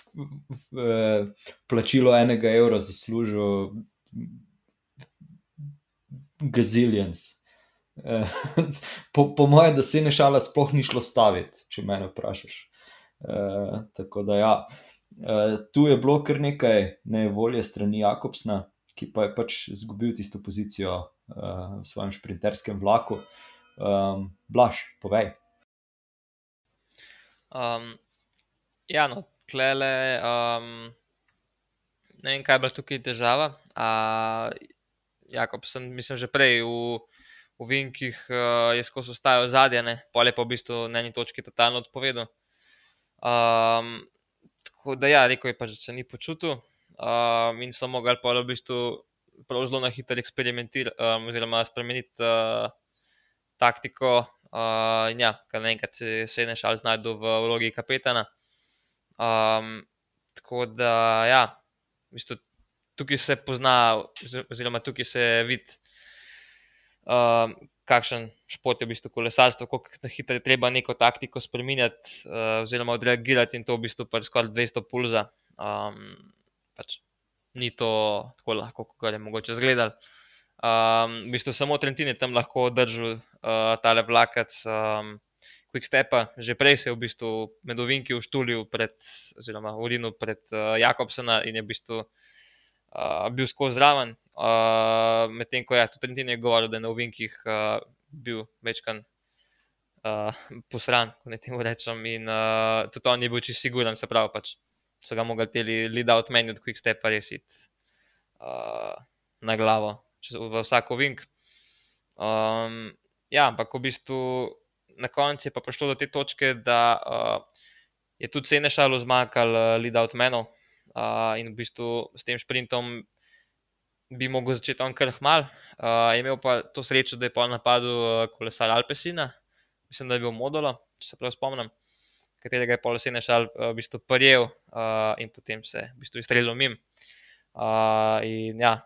eh, plačilu enega evra zaslužil gazilians. Eh, po, po mojem, da se ne šala, sploh ni šlo staviti, če me vprašaš. Eh, tako da, ja, eh, tu je bilo kar nekaj nevolje strani Jakobsna ki pa je pač izgubil tisto pozicijo uh, v svojem sprinterskem vlaku. Um, Blaž, povej. Um, ja, no, klele. Um, ne vem, kaj je bila tukaj težava. Uh, Jakob, sem, mislim, že prej v, v Vinkih uh, je skozi ostajal zadnje, pole pa v bistvu na eni točki totalno odpovedal. Um, tako da, ja, rekel je pač, da se ni počutil um, in so mogli pa v bistvu zelo na hitro eksperimentirati, um, oziroma spremeniti uh, taktiko. Uh, in ja, kar naenkrat se, se je nešal znajdu v vlogi kapetana. Um, tako da, ja, v bistvu, tukaj se pozna, oziroma tukaj se vidi, um, kakšen šport je v bistvu kolesarstvo, kako na hitro je treba neko taktiko spremenjati, uh, oziroma odreagirati in to v bistvu pač skoraj 200 pulza. Um, pač ni to tako lahko, kot je mogoče zgledati. Um, v bistvu samo Trentin je tam lahko držal uh, tale vlakec um, Quickstepa, že prej se je v bistvu med ovinki uštulil pred, oziroma urinu pred uh, Jakobsena in je v bistvu uh, bil skozi zraven. Uh, Medtem ko ja, tudi Trentin je govoril, da je na Ovinkih uh, bil večkrat uh, posran, ko ne temu rečem. In uh, tudi on je bil čisto siguren, se pravi, pač so ga mogli teli lead out meni od quick stepa resiti uh, na glavo, čez, v vsako vink. Um, ja, ampak v bistvu na koncu je pa prišlo do te točke, da uh, je tudi cene šalo zmakal uh, lead out menov uh, in v bistvu s tem sprintom bi mogel začeti on kar hmal. Uh, imel pa to srečo, da je po napadu uh, kolesar Alpesina, mislim, da je bil Modolo, če se prav spomnim, katerega je polosene šal uh, v bistvu prijel uh, in potem se v bistvu izstrelil mim. Uh, in ja,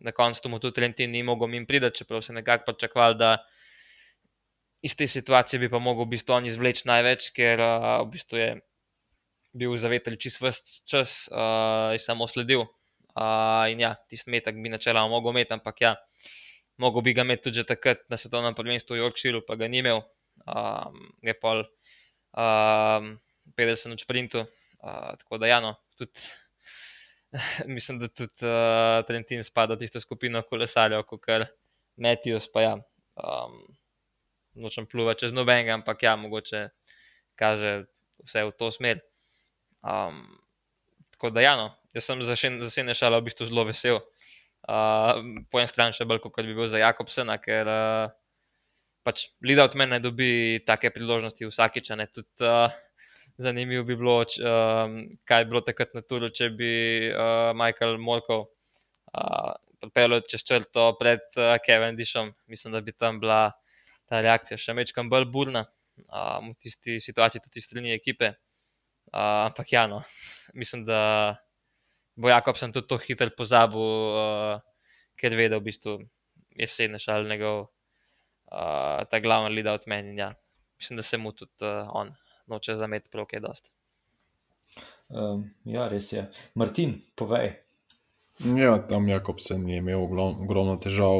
na koncu mu tudi Trentin ni mogel mim priti, čeprav se nekako pričakoval, da iz te situacije bi pa mogel v bistvu on izvleči največ, ker uh, v bistvu je bil zavetelj čist vse čas uh, in samo sledil. Uh, in ja, tisti metak bi načeloma mogel imeti, ampak ja, mogel bi ga imeti tudi takrat na svetovnem prvenstvu v Yorkshireu, pa ga ni imel. Um, je pol um, 50 na sprintu, uh, tako da ja, no, tudi. Mislim, da tudi uh, Trentin spada v tisto skupino kolesarjev, kot kar Matthews, pa ja, um, nočem pluvati čez nobenega, ampak ja, mogoče kaže vse v to smer. Um, tako da, ja, no, jaz sem za vse nešala v bistvu zelo vesel. Uh, po eni strani še bolj, kot bi bil za Jakobsena, ker uh, pač Lida od mene dobi take priložnosti vsakič. Tudi uh, zanimivo bi bilo, č, um, kaj bi bilo takrat na turu, če bi uh, Michael Morkov uh, pripeljal čez črto pred uh, Kevin Dishom. Mislim, da bi tam bila ta reakcija še večkrat bolj burna um, v tisti situaciji, tudi strani ekipe. Uh, ampak ja, no, mislim, da bo Jakobsen tudi to hitro pozabil, uh, ker ve, da v bistvu je sedne šal njegov uh, ta glavni lead od meni. Ja. Mislim, da se mu tudi uh, on noče zameti prav kaj dost. Um, ja, res je. Martin, povej. Ja, tam Jakobsen je imel ogromno težav.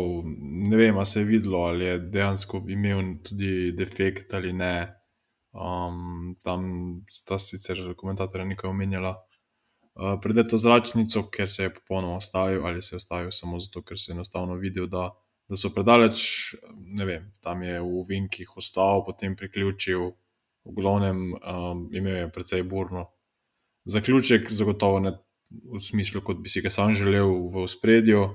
Ne vem, ali se je videlo, ali je dejansko imel tudi defekt ali ne. Um, tam sta sicer komentatorja nekaj omenjala. Uh, Pred to zračnico, ker se je popolnoma ustavil, ali se je ustavil samo zato, ker se je enostavno videl, da, da so predaleč. Ne vem, tam je v Vinkih ostal, potem priključil, v glavnem um, imel je precej burno. Zaključek, zagotovo ne v smislu, kot bi si ga sam želel v spredju.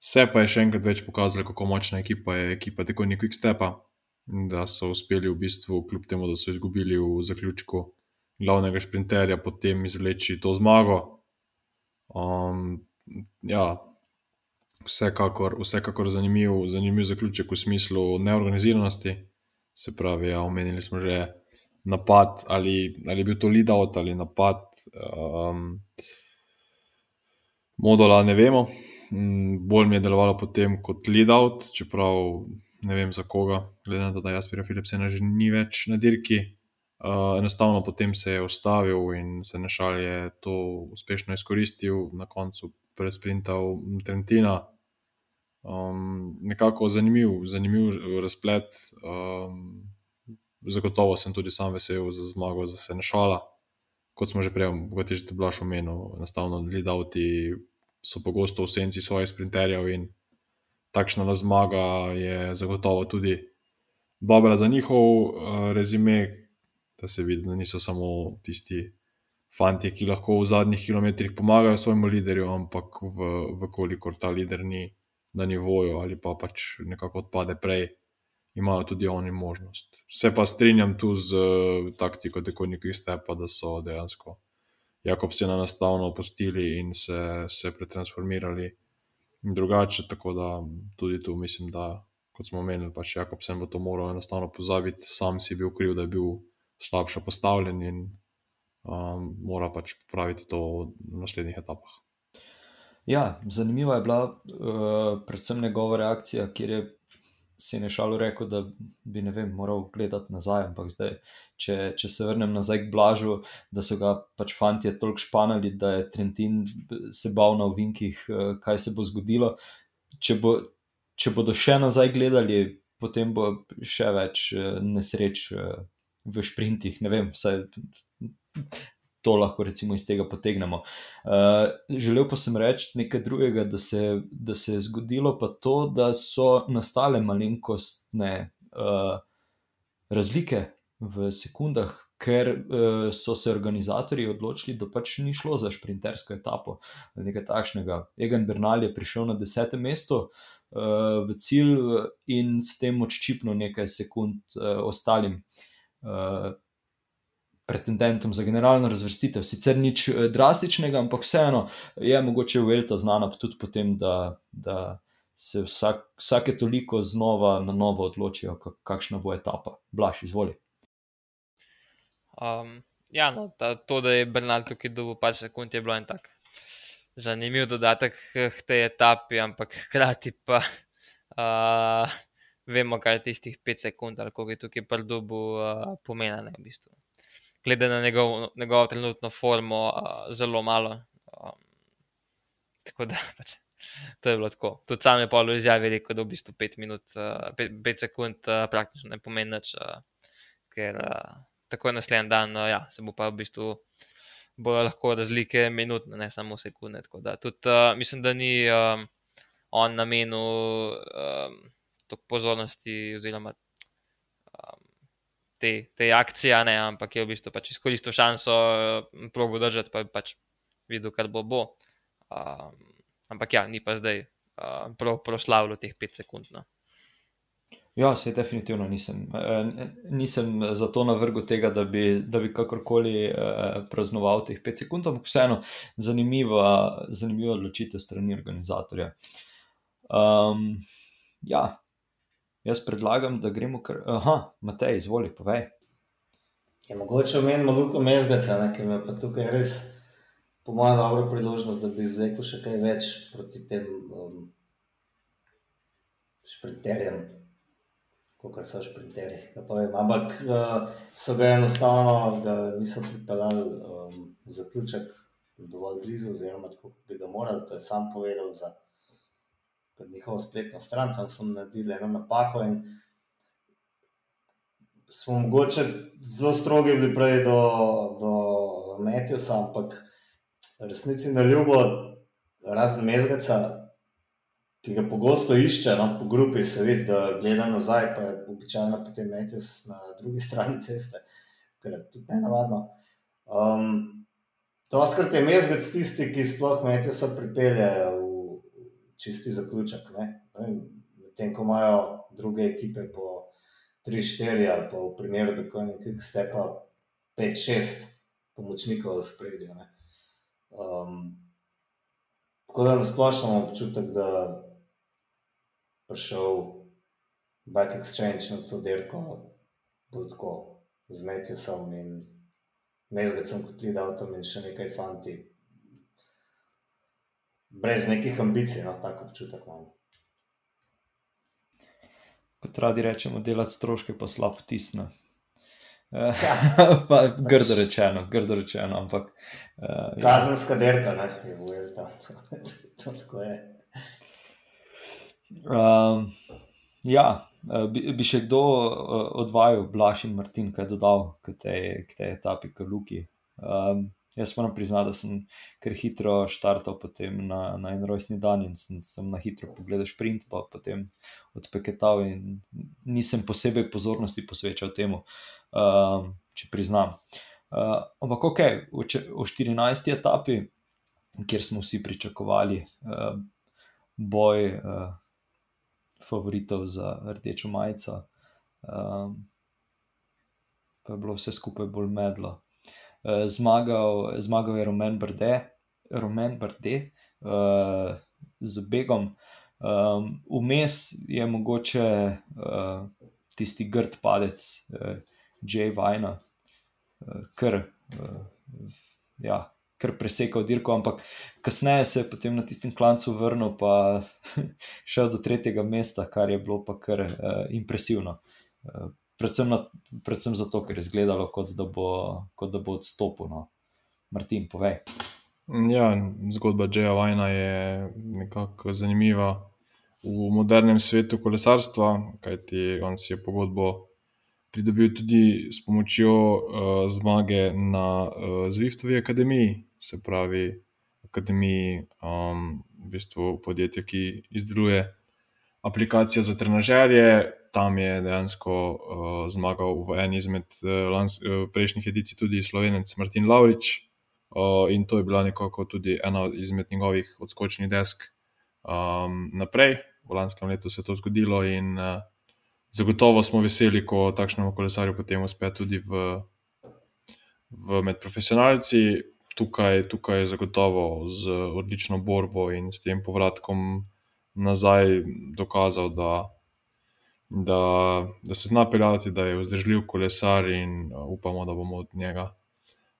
Se pa je še enkrat več pokazalo, kako močna ekipa je ekipa tako nekih stepa da so uspeli v bistvu, kljub temu, da so izgubili v zaključku glavnega sprinterja, potem izvleči to zmago. Um, ja, vsekakor, vsekakor zanimiv, zanimiv zaključek v smislu neorganiziranosti. Se pravi, ja, omenili smo že napad, ali, ali je bil to lead out ali napad. Um, Modula ne vemo, bolj mi je delovalo potem kot lead out, čeprav ne vem za koga, glede na to, da Jasper Philipsen že ni več na dirki. Uh, enostavno potem se je ustavil in se našal je to uspešno izkoristil, na koncu presprintal Trentina. Um, nekako zanimiv, zanimiv razplet. Um, zagotovo sem tudi sam vesel za zmago, za se našala. Kot smo že prej, kot je že to blaš omenil, enostavno lead-outi so pogosto v senci svojih sprinterjev in takšna zmaga je zagotovo tudi dobra za njihov uh, rezime, da se vidi, da niso samo tisti fanti, ki lahko v zadnjih kilometrih pomagajo svojemu liderju, ampak v, v kolikor ta lider ni na nivoju ali pa pač nekako odpade prej. Imajo tudi oni možnost. Se pa strinjam tu z uh, taktiko, tako nekaj stepa, da so dejansko Jakobsena enostavno opustili in se, se pretransformirali drugače. Tako da tudi tu mislim, da kot smo omenili, pač Jakobsen bo to moral enostavno pozabiti, sam si bil kriv, da je bil slabše postavljen in um, mora pač popraviti to v naslednjih etapah. Ja, zanimiva je bila uh, predvsem njegova reakcija, kjer je si nešalo rekel, da bi vem, moral gledati nazaj. Ampak zdaj, če, če se vrnem nazaj k Blažu, da so ga pač fanti toliko španali, da je Trentin se bal na ovinkih, eh, kaj se bo zgodilo. Če, bo, če bodo še nazaj gledali, potem bo še več eh, nesreč eh, v sprintih. Ne vem, vsaj to lahko recimo iz tega potegnemo. Uh, želel pa sem reči nekaj drugega, da se, da se je zgodilo pa to, da so nastale malenkostne uh, razlike v sekundah. Ker uh, so se organizatori odločili, da pač ni šlo za sprintersko etapo, nekaj takšnega. Egan Bernal je prišel na desetem mestu uh, v cilj in s tem odščipnil nekaj sekund uh, ostalim. Uh, pretendentom za generalno razvrstitev. Sicer nič eh, drastičnega, ampak vseeno je mogoče v Elta znana tudi potem, da, da se vsak, vsake toliko znova na novo odločijo, kakšna bo etapa. Blaž, izvoli. Um, ja, no, ta, to, da je Bernal tukaj dobil par sekund, je bilo en tak zanimiv dodatek k tej etapi, ampak hkrati pa uh, vemo, kaj je tistih 5 sekund, ali koliko je tukaj prdobu uh, pomenane v bistvu glede na njegov, njegovo trenutno formo, uh, zelo malo. Um, tako da pač, to je bilo tako. Tudi sam je polo izjavil, da v bistvu 5 minut, 5 uh, sekund uh, praktično ne pomeni nič, uh, ker uh, tako je naslednji dan, uh, ja, se bo pa v bistvu. Bojo lahko razlike minutne, ne samo sekunde. Da, tudi, uh, mislim, da ni um, on namenil um, toliko pozornosti, oziroma te, te akcije, ne, ampak je v bistvu pač izkoristil šanso, eh, probo držati, pa je pač videl, kar bo bo. Um, ampak ja, ni pa zdaj uh, prav proslavljal teh 5 sekund. No. Ja, se definitivno nisem. Eh, nisem zato na vrhu tega, da bi, da bi kakorkoli eh, praznoval teh 5 sekund, ampak vseeno zanimiva, zanimiva odločitev strani organizatorja. Um, ja, Jaz predlagam, da gremo kar. Aha, Matej, izvoli, povej. Je mogoče omeniti Luko Mezgaca, ki me pa tukaj res, po mojem, dobro priložnost, da bi izvlekel še kaj več proti tem um, šprinterjem, kot so šprinterji. Ampak uh, so ga enostavno, da niso pripeljali um, zaključek dovolj blizu, oziroma tako, kot bi ga morali, to je sam povedal. Za, pred njihovo spletno stran, tam sem naredil eno napako. Smo mogoče zelo strogi bili prej do, do Metjusa, ampak resnici na ljubo, razen mezgaca, ki ga pogosto išče, no, po grupi se vidi, da gleda nazaj, pa je običajno potem Metjus na drugi strani ceste, kar je tudi ne navadno. Um, to skrat je mezgac tisti, ki sploh Metjusa pripeljejo čisti zaključek. Medtem ko imajo druge ekipe po 3-4 ali pa v primeru, da ko nekaj stepa 5-6 pomočnikov v spredju. Um, tako da na splošno imamo občutek, da je prišel Back Exchange na to dirko, bo tako zmetil sem in mezgacem kot lead avtom in še nekaj fanti brez nekih ambicij, no, tako občutek imamo. Kot radi rečemo, delati stroške pa slabo tisne. Ja, pa, pač, grdo rečeno, grdo rečeno. Ampak, uh, Kazenska derka, ne, je vojel tam. to tako je. Um, ja, eh, bi, bi še kdo uh, odvajal, Blaž in Martin, kaj dodal k tej, k tej etapi, k Luki. Um, Jaz moram priznati, da sem kar hitro štartal na, na en rojstni dan in sem, sem na hitro pogledal sprint, pa potem odpeketal in nisem posebej pozornosti posvečal temu, uh, če priznam. Uh, ampak ok, v, v 14. etapi, kjer smo vsi pričakovali uh, boj uh, favoritov za rdečo majico, uh, pa je bilo vse skupaj bolj medlo. Eh, zmagal, zmagal je Roman Brde, Roman Brde uh, z Begom. Um, vmes je mogoče uh, tisti grd padec, uh, Jay Vajna, uh, kar, uh, ja, kar presekal dirko, ampak kasneje se je potem na tistem klancu vrnil, pa šel do tretjega mesta, kar je bilo pa kar uh, impresivno. Uh, predvsem, na, predvsem zato, ker je izgledalo, kot da bo, kot da bo odstopil. No. Martin, povej. Ja, zgodba Džeja Vajna je nekako zanimiva v modernem svetu kolesarstva, kajti on si je pogodbo pridobil tudi s pomočjo uh, zmage na uh, Zwiftovi akademiji, se pravi, akademiji, um, v bistvu podjetja, ki izdeluje aplikacije za trenažerje. Tam je dejansko uh, zmagal v eni izmed uh, lans, uh, prejšnjih edicij tudi slovenec Martin Laurič, uh, in to je bila nekako tudi ena izmed njegovih odskočnih desk um, naprej. V lanskem letu se je to zgodilo, in uh, zagotovo smo veseli, ko takšnemu kolesarju potem uspe tudi v, v med profesionalci. Tukaj, tukaj je zagotovo z odlično borbo in s tem povratkom nazaj dokazal, da, da, da se zna peljati, da je vzdržljiv kolesar in upamo, da bomo od njega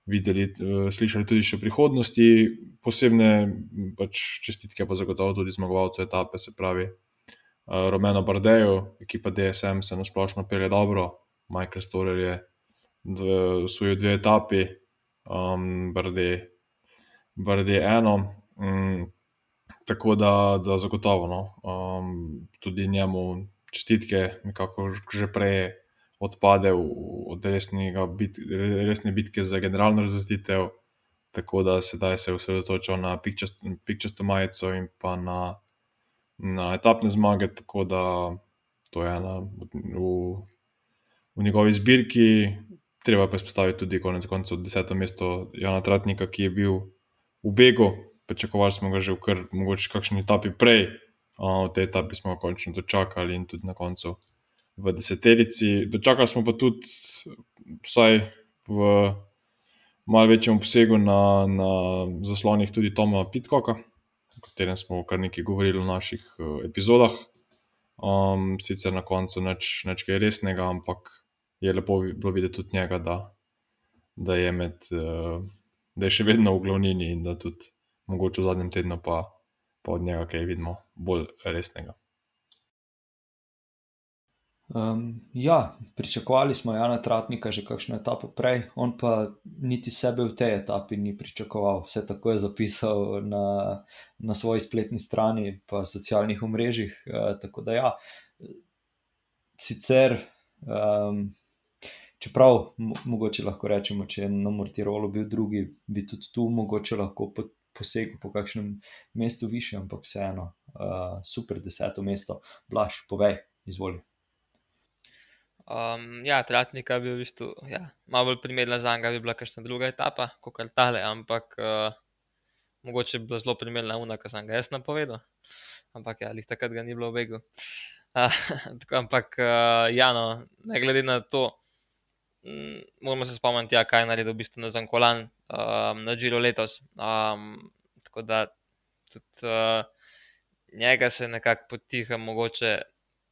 videli, slišali tudi še v prihodnosti. Posebne pač čestitke pa zagotovo tudi zmagovalcu etape, se pravi uh, Romano Bardeju, ekipa DSM se na splošno pelje dobro, Michael Storer je usvojil dve etapi, um, Barde, Barde eno. Um, tako da, da zagotovo no, um, tudi njemu čestitke, nekako že prej odpadel od bit, resne bitke za generalno razvrstitev. Tako da sedaj se je osredotočil na pikčasto majico in pa na na etapne zmage, tako da to je ena v, v njegovi zbirki. Treba pa izpostaviti tudi konec koncev deseto mesto Jana Tratnika, ki je bil v Begu, pričakovali smo ga že v kar mogoče kakšni etapi prej, v tej etapi smo končno dočakali in tudi na koncu v deseterici. Dočakali smo pa tudi vsaj v malce večjem obsegu na, na zaslonih tudi Toma Pitkoka, katerem smo kar nekaj govorili v naših uh, epizodah. Um, sicer na koncu neč, kaj resnega, ampak je lepo bilo videti tudi njega, da, da, je med, uh, da je še vedno v glavnini in da tudi mogoče v zadnjem tednu pa, pa od njega kaj vidimo bolj resnega. Um, ja, pričakovali smo Jana Tratnika že kakšno etapo prej, on pa niti sebe v tej etapi ni pričakoval. Vse tako je zapisal na, na svoji spletni strani, pa socialnih omrežjih. Uh, tako da ja, sicer, um, čeprav mogoče lahko rečemo, če je na Mortirolu bil drugi, bi tudi tu mogoče lahko posegel po kakšnem mestu više, ampak vseeno, uh, super deseto mesto, blaš, povej, izvoli. Um, ja, Tratnika bi v bistvu ja, malo bolj primerna za njega, bi bila kakšna druga etapa, kot kar tale, ampak uh, mogoče bi bila zelo primerna una, ki sem ga jaz napovedal. Ampak ja, jih takrat ga ni bilo v begu. Uh, tako, ampak uh, ja, no, ne glede na to, um, moramo se spomniti, ja, kaj je naredil v bistvu na Zankolan um, na Džiro letos. Um, tako da tudi uh, njega se nekako potiha mogoče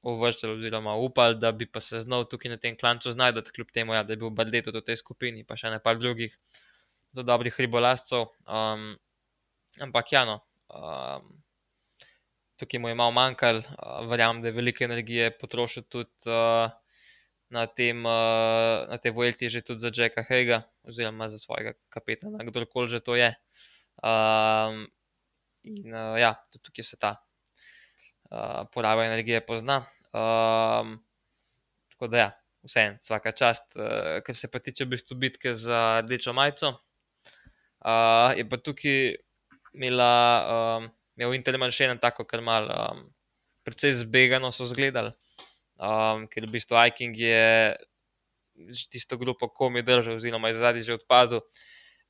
uvrščali, oziroma upali, da bi pa se znal tukaj na tem klancu znajti, kljub temu, ja, da je bil Baldet v tej skupini, pa še nekaj drugih, zelo dobrih ribolastov. Um, ampak ja, no, um, tukaj mu je malo manjkalo, uh, verjamem, da je veliko energije potrošil tudi uh, na tem, uh, na tej Vojti, že tudi za Jacka Hega, oziroma za svojega kapetana, kdorkoli že to je. Um, in uh, ja, tudi tukaj se ta uh, poraba energije pozna. Um, tako da, ja, vse en, vsaka čast, uh, kar se pa tiče v bistvu bitke za rdečo majico. Uh, je pa tukaj imela, um, imel Interman še eno tako, kar mal, um, precej zbegano so zgledali, um, ker v bistvu Hiking je tisto grupo komi držal, oziroma je zadnji že odpadel,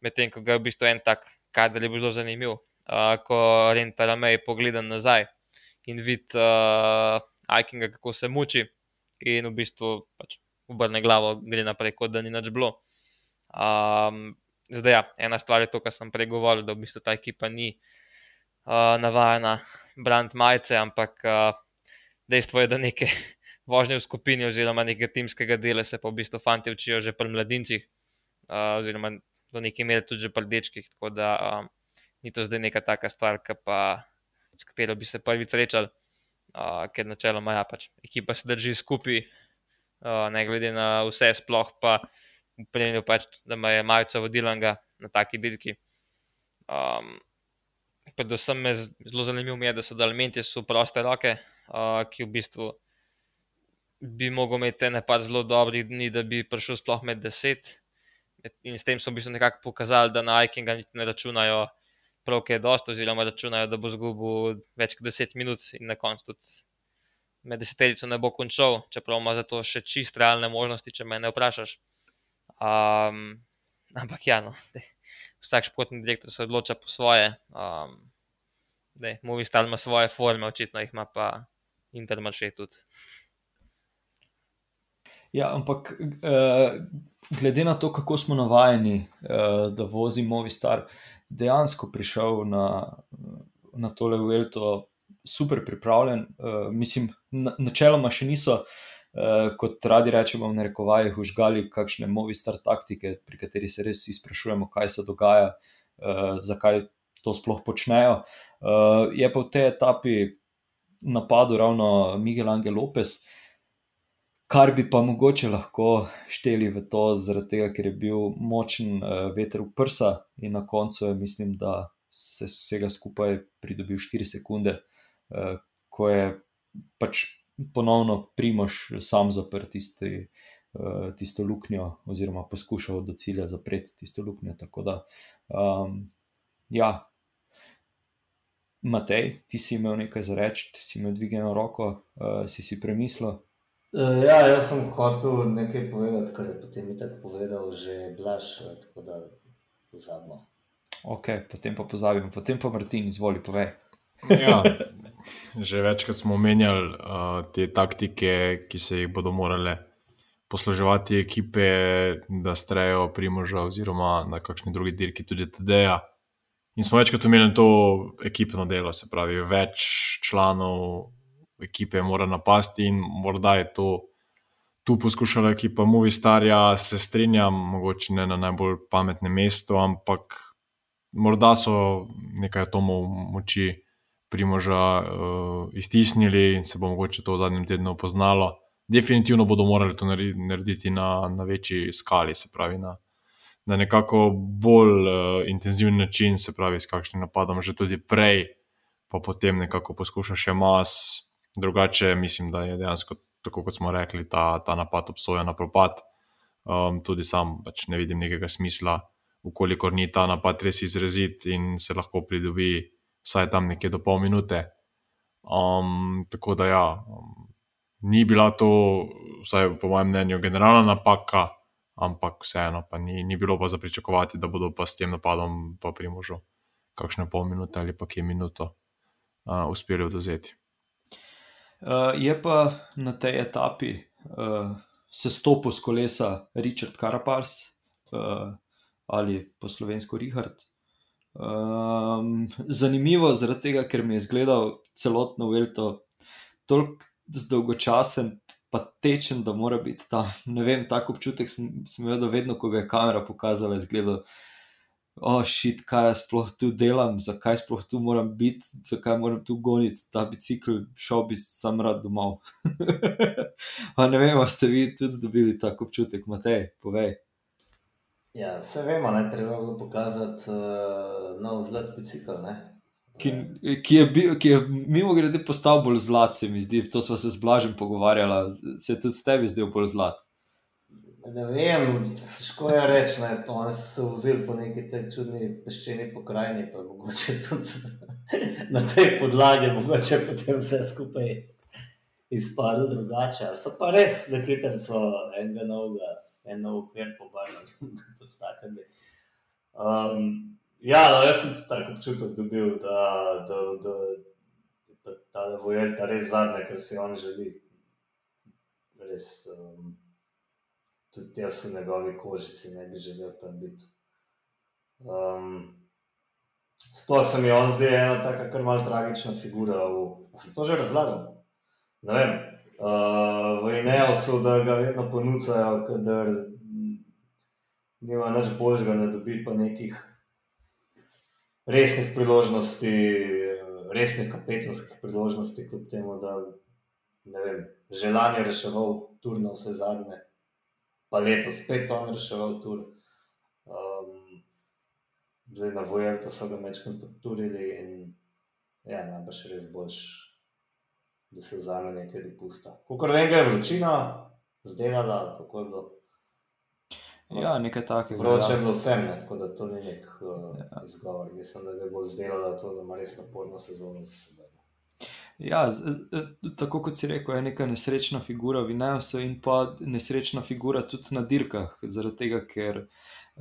medtem ko ga je v bistvu en tak, kader je bil zelo zanimiv, uh, ko Renta Ramej pogleda nazaj in vidi uh, Aikinga, kako se muči, in v bistvu pač obrne glavo, gre naprej, kot da ni nič bilo. Um, zdaj, ja, ena stvar je to, kar sem prej govoril, da v bistvu ta ekipa ni uh, navajena brand majice, ampak uh, dejstvo je, da neke vožnje v skupini oziroma nekega timskega dela se pa v bistvu fanti učijo že pri mladincih, uh, oziroma do neke mere tudi pri dečkih. Tako da um, ni to zdaj neka taka stvar, pa s katero bi se prvi srečali, uh, ker načeloma ja, pač, ekipa se drži skupaj, uh, ne glede na vse, sploh pa v primeru, pač, da ima majico vodilnega na taki dirki. Um, predvsem me zelo zanimivo je, da so elementi so proste roke, uh, ki v bistvu bi mogel imeti nekaj zelo dobrih dni, da bi prišel sploh med deset. In s tem so v bistvu nekako pokazali, da na Aikinga niti ne računajo prav, kaj je dosto, oziroma računajo, da bo zgubil več kot deset minut in na koncu tudi med deseterico ne bo končal, čeprav ima za to še čist realne možnosti, če me ne vprašaš. Um, ampak ja, no, zdaj, vsak športni direktor se odloča po svoje. Um, Movistar ima svoje forme, očitno jih ima pa Intermarché tudi. Ja, ampak uh, glede na to, kako smo navajeni, uh, da vozi Movistar, dejansko prišel na, na tole Vuelto super pripravljen. Uh, mislim, na, načeloma še niso, uh, kot radi rečemo, v narekovajih, užgali kakšne Movistar taktike, pri kateri se res izprašujemo, kaj se dogaja, uh, zakaj to sploh počnejo. Uh, je pa v tej etapi napadel ravno Miguel Angel Lopez. Kar bi pa mogoče lahko šteli v to, zaradi tega, ker je bil močen uh, veter v prsa in na koncu je, mislim, da se vsega skupaj pridobil 4 sekunde, uh, ko je pač ponovno primoš sam zaprt tisti, uh, tisto luknjo, oziroma poskušal do cilja zapreti tisto luknjo. Tako da, um, ja. Matej, ti si imel nekaj za reči, ti si imel dvignjeno roko, uh, si si premislil. Uh, ja, jaz sem hotel nekaj povedati, kar je potem tako povedal, že blaš, tako da pozabimo. Ok, potem pa pozabimo, potem pa Martin, izvoli, povej. Ja, že večkrat smo omenjali uh, te taktike, ki se jih bodo morale posluževati ekipe, da strejo primoža oziroma na kakšni drugi dirki tudi TD-ja. In smo večkrat omenjali to ekipno delo, se pravi, več članov ekipe mora napasti in morda je to tu poskušala ekipa Movistarja, se strinjam, mogoče ne na najbolj pametnem mestu, ampak morda so nekaj atomov moči primoža uh, iztisnili in se bo mogoče to v zadnjem tednu poznalo. Definitivno bodo morali to narediti na, na večji skali, se pravi na, na nekako bolj uh, intenziven način, se pravi s kakšnim napadom, že tudi prej, pa potem nekako poskuša še mas. Drugače, mislim, da je dejansko, tako kot smo rekli, ta, ta napad obsojen na propad. Um, tudi sam pač ne vidim nekega smisla, ukolikor ni ta napad res izrazit in se lahko pridobi vsaj tam nekje do pol minute. Um, tako da, ja, um, ni bila to, vsaj po mojem mnenju, generalna napaka, ampak vseeno, pa ni, ni bilo pa za pričakovati, da bodo pa s tem napadom pa primožo kakšne pol minute ali pa kje minuto uh, uspeli oduzeti. Uh, je pa na tej etapi uh, se stopil z kolesa Richard Carapars uh, ali po slovensko Richard. Um, zanimivo je zaradi tega, ker mi je izgledal celotno Velto tako dolgočasen, pa tečen, da mora biti tam. Ne vem, tako občutek sem, sem imel, da vedno, ko ga je kamera pokazala, je izgledal oh, šit, kaj jaz sploh tu delam, zakaj sploh tu moram biti, zakaj moram tu goniti ta bicikl, šel bi sam rad domov. ne vem, ste vi tudi dobili tako občutek, Matej, povej. Ja, vse vemo, ne treba bilo pokazati uh, nov zlat bicikl. Ki, ki, je bil, ki je mimo grede postal bolj zlat, se mi zdi, to smo se z blažem pogovarjali, se je tudi tebi zdel bolj zlat. Ne vem, težko je reči, da so se, vzeli po neki tej čudni peščeni pokrajini, pa mogoče tudi na tej podlagi, mogoče potem vse skupaj izpadlo drugače. So pa res, da hitro so enega novega, eno ukvir pobarvali, tudi tako. Um, ja, no, jaz sem tudi tako občutek dobil, da, da, da, da ta vojelta res zadnje, kar si on želi. Res, um, tudi jaz v njegovi koži si ne bi želel tam biti. Um, Sploh se mi on zdaj ena tako, kar malo tragična figura. V, sem to že razlagal? Ne vem. Uh, v Ineosu, da ga vedno ponujajo, da nima nič božjega, ne dobi pa nekih resnih priložnosti, resnih kapetanskih priložnosti, kljub temu, da ne vem, želanje reševal turno vse zadnje pa letos spet on reševal tur. Um, zdaj na Vojelta so ga večkrat podturili in ja, najbrž res boš da se vzame nekaj dopusta. Kot vem, ga je vročina zdelala, kako je bilo. Ja, nekaj takega. Vroče je ja. bilo vsem, ne, tako da to ni nek uh, Ja. ja. izgovor. Mislim, da ga bo zdelala to, da ima res naporno sezono za sebe. Ja, z- eh, tako kot si rekel, je neka nesrečna figura v Ineosu in pa nesrečna figura tudi na dirkah, zaradi tega, ker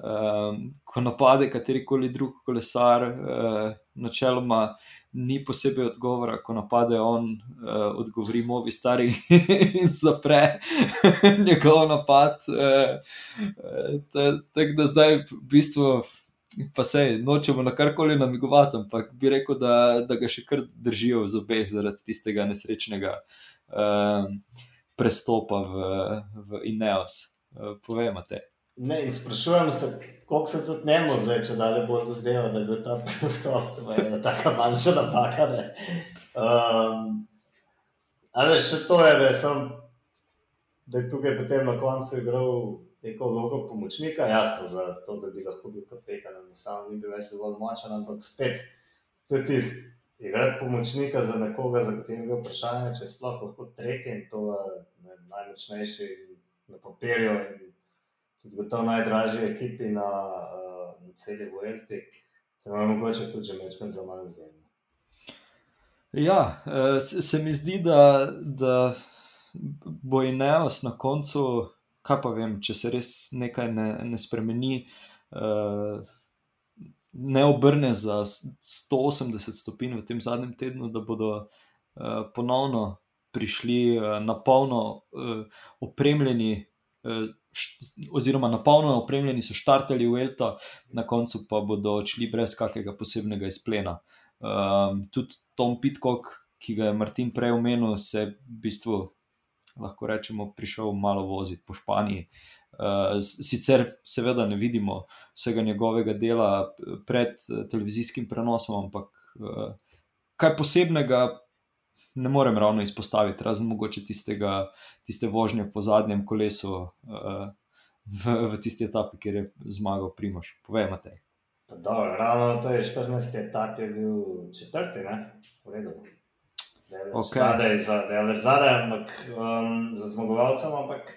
um, ko napade katerikoli drug kolesar, uh, načeloma ni posebej odgovora, ko napade on, uh, odgovori movi stari in zapre njegov napad. Uh, Tako da zdaj v bistvu. Pa sej, nočemo na karkoli namigovati, ampak bi rekel, da, da ga še kar držijo v zobeh zaradi tistega nesrečnega um, prestopa v, v Ineos. Uh, Povejmo te. Ne, in sprašujem se, koliko se tudi njemu zdaj, če dalje bo to zdelo, da je bil ta pristop, ena taka manjša napaka. ne. Um, veš, še to je, da je, sem, da je tukaj potem na koncu igral neko vlogo pomočnika, jasno, za to, da bi lahko bil kapetan, enostavno ni bil več dovolj močen, ampak spet, to je tisto. Igrati pomočnika za nekoga, za katerega je vprašanje, če sploh lahko tretji in to je ne, najmočnejši na papirju in tudi gotovo najdražji ekipi na, na celi Vuelti, se nam mogoče tudi že večkrat za malo zemlje. Ja, eh, se mi zdi, da, da bo Ineos na koncu, kaj pa vem, če se res nekaj ne, ne spremeni, eh, ne obrne za s- 180 stopinj v tem zadnjem tednu, da bodo eh, ponovno prišli eh, na polno eh, opremljeni. št- Oziroma, na polno opremljeni so štartali v Elto, na koncu pa bodo odšli brez kakega posebnega izplena. Um, tudi Tom Pitcock, ki ga je Martin prej omenil, se v bistvu, lahko rečemo, prišel malo voziti po Španiji. S- sicer, seveda, ne vidimo vsega njegovega dela pred eh, televizijskim prenosom, ampak kaj posebnega ne morem ravno izpostaviti, razen mogoče tistega, tiste vožnje po zadnjem kolesu v, v tisti etapi, kjer je zmagal Primoš. Povej, Matej. Dobro, ravno to je 14. etap, je bil četrti, ne? v redu. Okay. Zadaj, za- daleč zadaj, ampak um, za zmagovalcem, ampak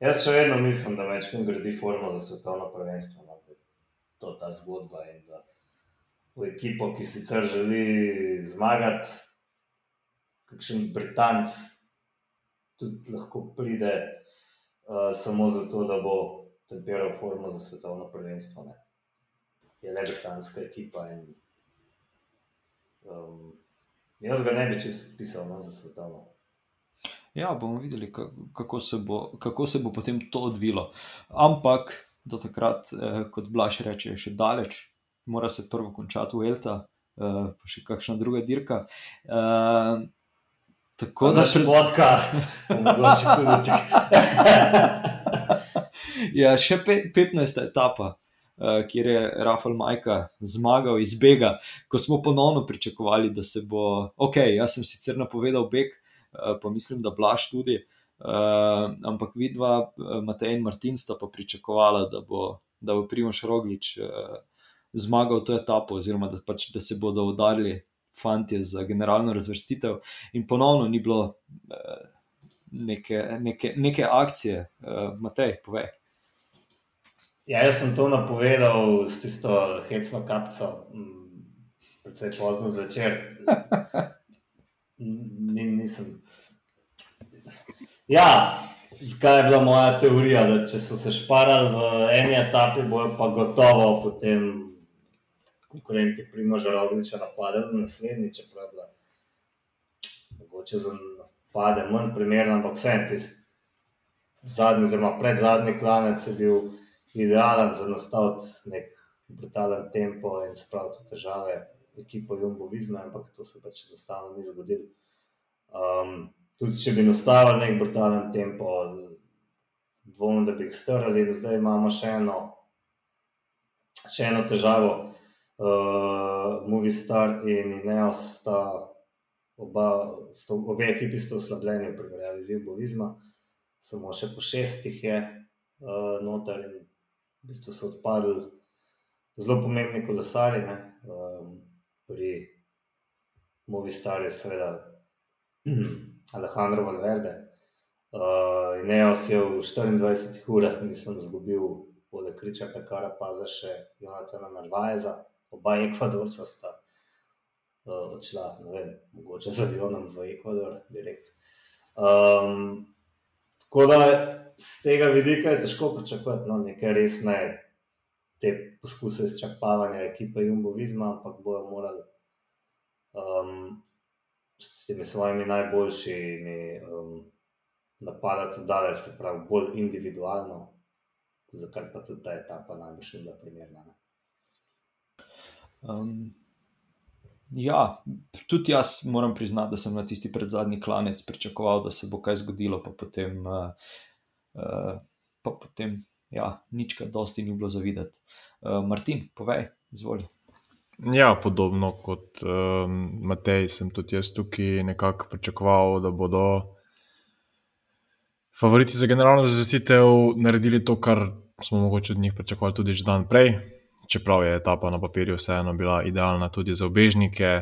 jaz še vedno mislim, da večkrat gradi formo za svetovno prvenstvo. No, da je to ta zgodba in da v ekipo, ki sicer želi zmagati, kakšen Britanc tudi lahko pride uh, samo zato, da bo temperal formo za svetovno prvenstvo. Ne. Je le britanska ekipa in jaz ga ne bi čisto pisal no, za svetovno. Ja, bomo videli, ka- kako se bo, kako se bo potem to odvilo. Ampak do takrat, eh, kot Blaž reče, je še daleč, mora se prvo končati v Elta, eh, pa še kakšna druga dirka. Eh, tako da naš podcast, mogoče tudi ti. Ja, še pe, 15. etapa, kjer je Rafael Majka zmagal iz Bega, ko smo ponovno pričakovali, da se bo. Ok, jaz sem sicer napovedal Beg, uh, pa mislim, da Blaž tudi. Uh, ampak vidva, Matej in Martin, sta pa pričakovala, da bo, da bo Primoš Roglič zmagal to etapo, oziroma da, pač, da se bodo udarili fanti za generalno razvrstitev, in ponovno ni bilo neke, neke, neke akcije. Uh, Matej, povej. Ja, jaz sem to napovedal s tisto hecno kapco, mm, predvsej pozno zvečer. Ni, nisem. Ja, zakaj je bila moja teorija, da če so se šparali v eni etapi, bojo pa gotovo potem konkurenti Primoža Rogliča napadali v naslednji, čeprav je bila mogoče za napade manj primerna, ampak vseeno tisti zadnji, oziroma predzadnji klanec je bil idealen za nastaviti nek brutalen tempo in spraviti v težave ekipo Jumbo Vizme, ampak to se pač enostavno ni zgodilo. Um, tudi če bi nastavili nek brutalen tempo, dvomim, da bi jih strali, in zdaj imamo še eno, še eno težavo. Uh, Movistar in Ineos sta oba, sta, obe ekipi sta oslabljeni v primerjavi z Jumbo Vizma, samo še po šestih je uh, noter in v bistvu so odpadli zelo pomembni kolesari. ne. Um, pri Movistarju, seveda, Alejandro Valverde. Uh, in si je v 24 urah, nisem izgubil, poleg Richarda Karapaza, še Jonathana Narvajeza, oba Ekvadorca sta uh, odšla, ne vem, mogoče z avionom v Ekvador, direkt. Um, tako da z tega vidika je težko pričakovati no, nekaj resne, te poskuse izčrpavanja ekipe Jumbo Visma, ampak bojo morali um, s temi svojimi najboljšimi um, napadati daleč, se pravi, bolj individualno, za kar pa tudi ta etapa najbolj še bila primerna. Um, ja, tudi jaz moram priznati, da sem na tisti predzadnji klanec pričakoval, da se bo kaj zgodilo, pa potem, uh, pa potem ja, nič, kar dosti ni bilo zavideti. Uh, Martin, povej, izvoli. Ja, podobno kot um, Matej, sem tudi jaz tukaj nekako pričakoval, da bodo favoriti za generalno zastitev naredili to, kar smo mogoče od njih pričakovali tudi že dan prej. Čeprav je etapa na papirju vseeno bila idealna tudi za obežnike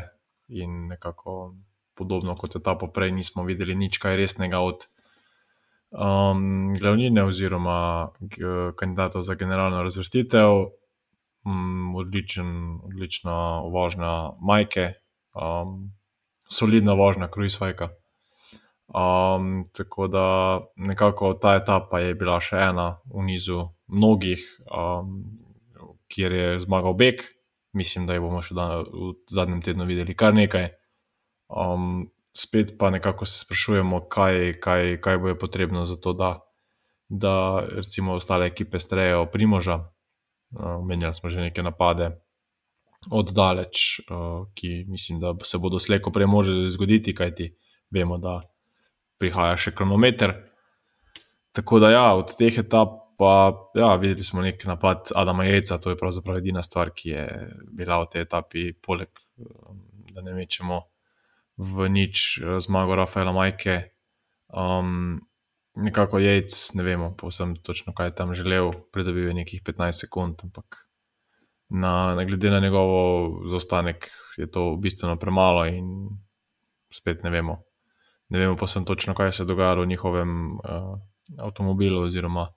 in nekako podobno kot etapa prej, nismo videli nič kaj resnega od um, glavnine oziroma kandidatov za generalno razvrstitev um, odličen, odlična vožnja Majke, um, solidna vožnja Kruisvajka. Um, tako da nekako ta etapa je bila še ena v nizu mnogih, um, kjer je zmagal Bek. Mislim, da jih bomo še dan, v zadnjem tednu videli kar nekaj. Um, spet pa nekako se sprašujemo, kaj, kaj, kaj bo potrebno za to, da, da recimo ostale ekipe strejajo primoža. Omenjali smo že neke napade oddaleč, ki mislim, da se bodo slejko prej morali zgoditi, kajti vemo, da prihaja še kronometer. Tako da, ja, od teh etap, pa ja, videli smo nek napad Adama Jejca, to je pravzaprav edina stvar, ki je bila v tej etapi, poleg da ne mečemo v nič zmago Rafaela Majke. Um, nekako Jejc, ne vemo, povsem točno, kaj je tam želel, pridobil je nekih 15 sekund, ampak na, na glede na njegovo zaostanek je to bistveno premalo in spet ne vemo. Ne vemo pa sem točno, kaj se je dogajalo v njihovem uh, avtomobilu, oziroma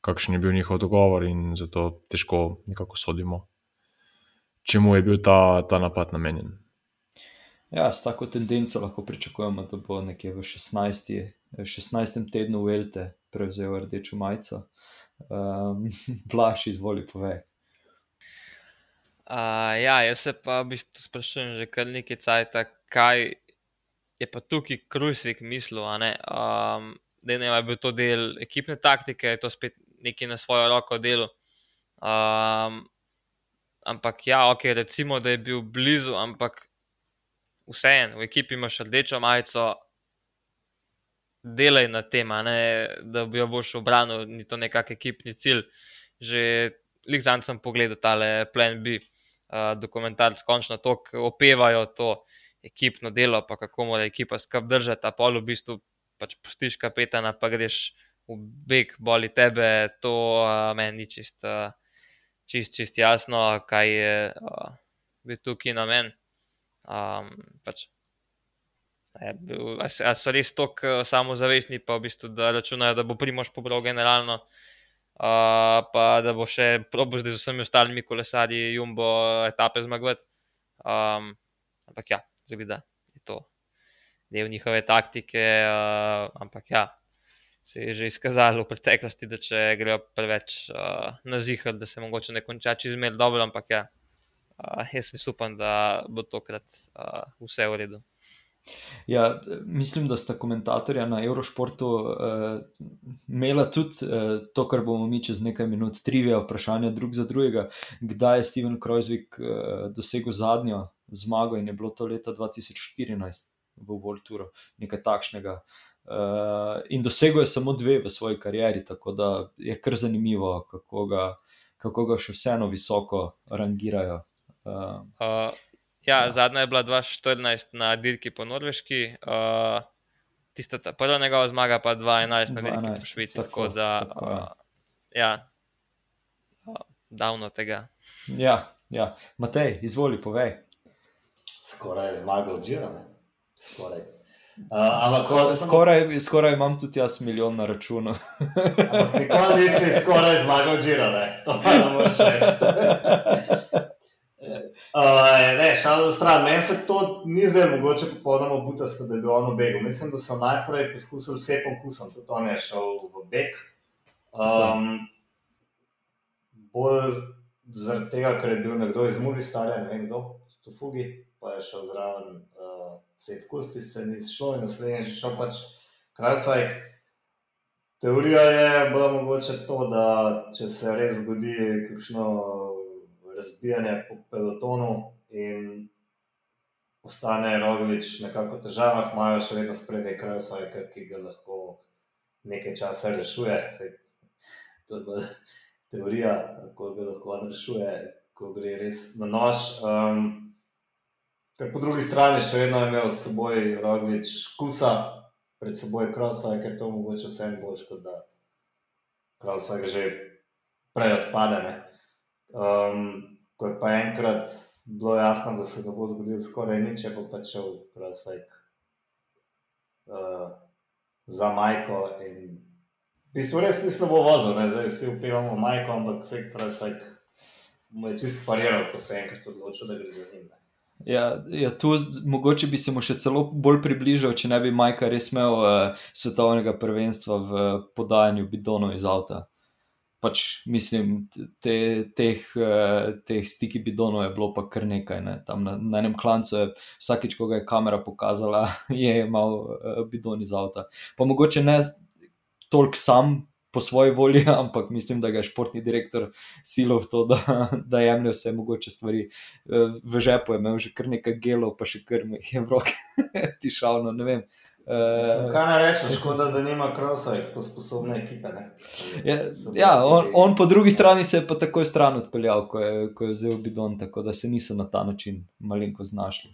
kakšen je bil njihov dogovor, in zato težko nekako sodimo, čemu je bil ta, ta napad namenjen. Ja, s tako tendenco lahko pričakujemo, da bo nekje v 16. 16. tednu Velte prevzel rdečo majico. Um, Blaž, izvoli, povej. Uh, ja, jaz se pa v bistvu sprašujem že kar nekaj časa, kaj je pa tukaj Krujsvik mislil. Um, da ne je bil to del ekipne taktike, je to spet nekaj na svojo roko delo. Um, ampak ja, ok, recimo, da je bil blizu, ampak vseeno, v ekipi imaš rdečo majico, delaj na tem, da bi jo boš obranil, ni to nekak ekipni cilj. Že lik zanj sem pogledal tale Plan B, uh, dokumentarc, končno to, opevajo to ekipno delo, pa kako mora ekipa skrb držati, a pol v bistvu pač pustiš kapetana, pa greš v beg, boli tebe, to uh, meni ni čist, uh, čist, čist jasno, kaj je uh, bil tukaj na meni. Um, pač Ali so res tako samozavestni, pa v bistvu, da računajo, da bo Primož pobral generalno, uh, pa da bo še probo zdaj z vsemi ostalimi kolesarji Jumbo etape zmagovati. Um, ampak ja, zgleda, je to del njihove taktike. Uh, ampak ja, se je že izkazalo v preteklosti, da če grejo preveč uh, na zihar, da se mogoče ne konča čezmer dobro, ampak ja, uh, jaz upam, da bo tokrat uh, vse v redu. Ja, mislim, da sta komentatorja na Eurošportu uh, imela tudi uh, to, kar bomo mi čez nekaj minut, trivija, vprašanja drug za drugega, kdaj je Steven Krojzvik uh, dosegel zadnjo zmago in je bilo to leta 2014 v World Touru, nekaj takšnega. Uh, in dosegel je samo dve v svoji karieri, tako da je kar zanimivo, kako ga, kako ga še vseeno visoko rangirajo. Uh, uh. Ja, ja. Zadnja je bila 2014 na dirki po Norveški, uh, tista ta prva njegova zmaga pa 2011 na dirki po Švici. Tako, tako da, tako, uh, ja, uh, davno tega. Ja, ja. Matej, izvoli, povej. Skoraj je zmagal, že ne. Skoraj. Uh, Skoraj, sem- skoraj, skoraj imam tudi jaz milijon na računu. Ampak nikoli nisi skoraj zmagal, žira, ne. To pa ne moreš reči. Uh, ne, šalo stran. Meni se to ni zdaj mogoče popolnoma butasto, da bi on begal. Mislim, da so najprej poskusili vse pokusom, tudi on je šel v beg. Um, bolj zaradi tega, ker je bil nekdo iz Movi starja, ne vem kdo, tu fugi, pa je šel zraven uh, se pokusti, se ni šlo in naslednji je šel pač krasaj. Teorija je bila mogoče to, da če se res zgodi kakšno razbijanje po pelotonu in ostane Roglič nekako v težavah, imajo še vedno spredaj krasajka, ki ga lahko nekaj časa rešuje. Saj, to je teorija, kako ga lahko on rešuje, ko gre res na nož. Um, ker po drugi strani še vedno je imel s seboj Roglič kusa, pred seboj krasaj, ker to mogoče vse en boljš, kot da krasaj že prej odpade. Ne. Um, ko je pa enkrat bilo jasno, da se ne bo zgodil skoraj nič, je pa pač šel krasajk uh, za majko in v bistvu res ni slabo vozil, ne? zdaj vsi upevamo majko, ampak vse krasajk mu je čist pariral, ko se je enkrat odločil, da gre za njim. Ne. Ja, ja, tu mogoče bi se mu še celo bolj približal, če ne bi Majka res imel uh, svetovnega prvenstva v podajanju bidonov iz avta. Pač mislim, te, teh, uh, teh stiki bidonov je bilo pa kar nekaj. Ne? Tam na, na enem klancu je vsakič, ko ga je kamera pokazala, je imel uh, bidon iz avta. Pa mogoče ne toliko sam po svoji volji, ampak mislim, da ga je športni direktor silov v to, da, da jemlje vse mogoče stvari Eh, v žepu je imel že kar nekaj gelov, pa še kar je v roke tišavno, ne vem. Mislim, Uh, Kaj naj rečem, škoda, da nima krasajk tako sposobne ekipe. Ne. ja, ja on, on po drugi strani se je pa takoj stran odpeljal, ko je, ko je vzel bidon, tako da se niso na ta način malenko znašli.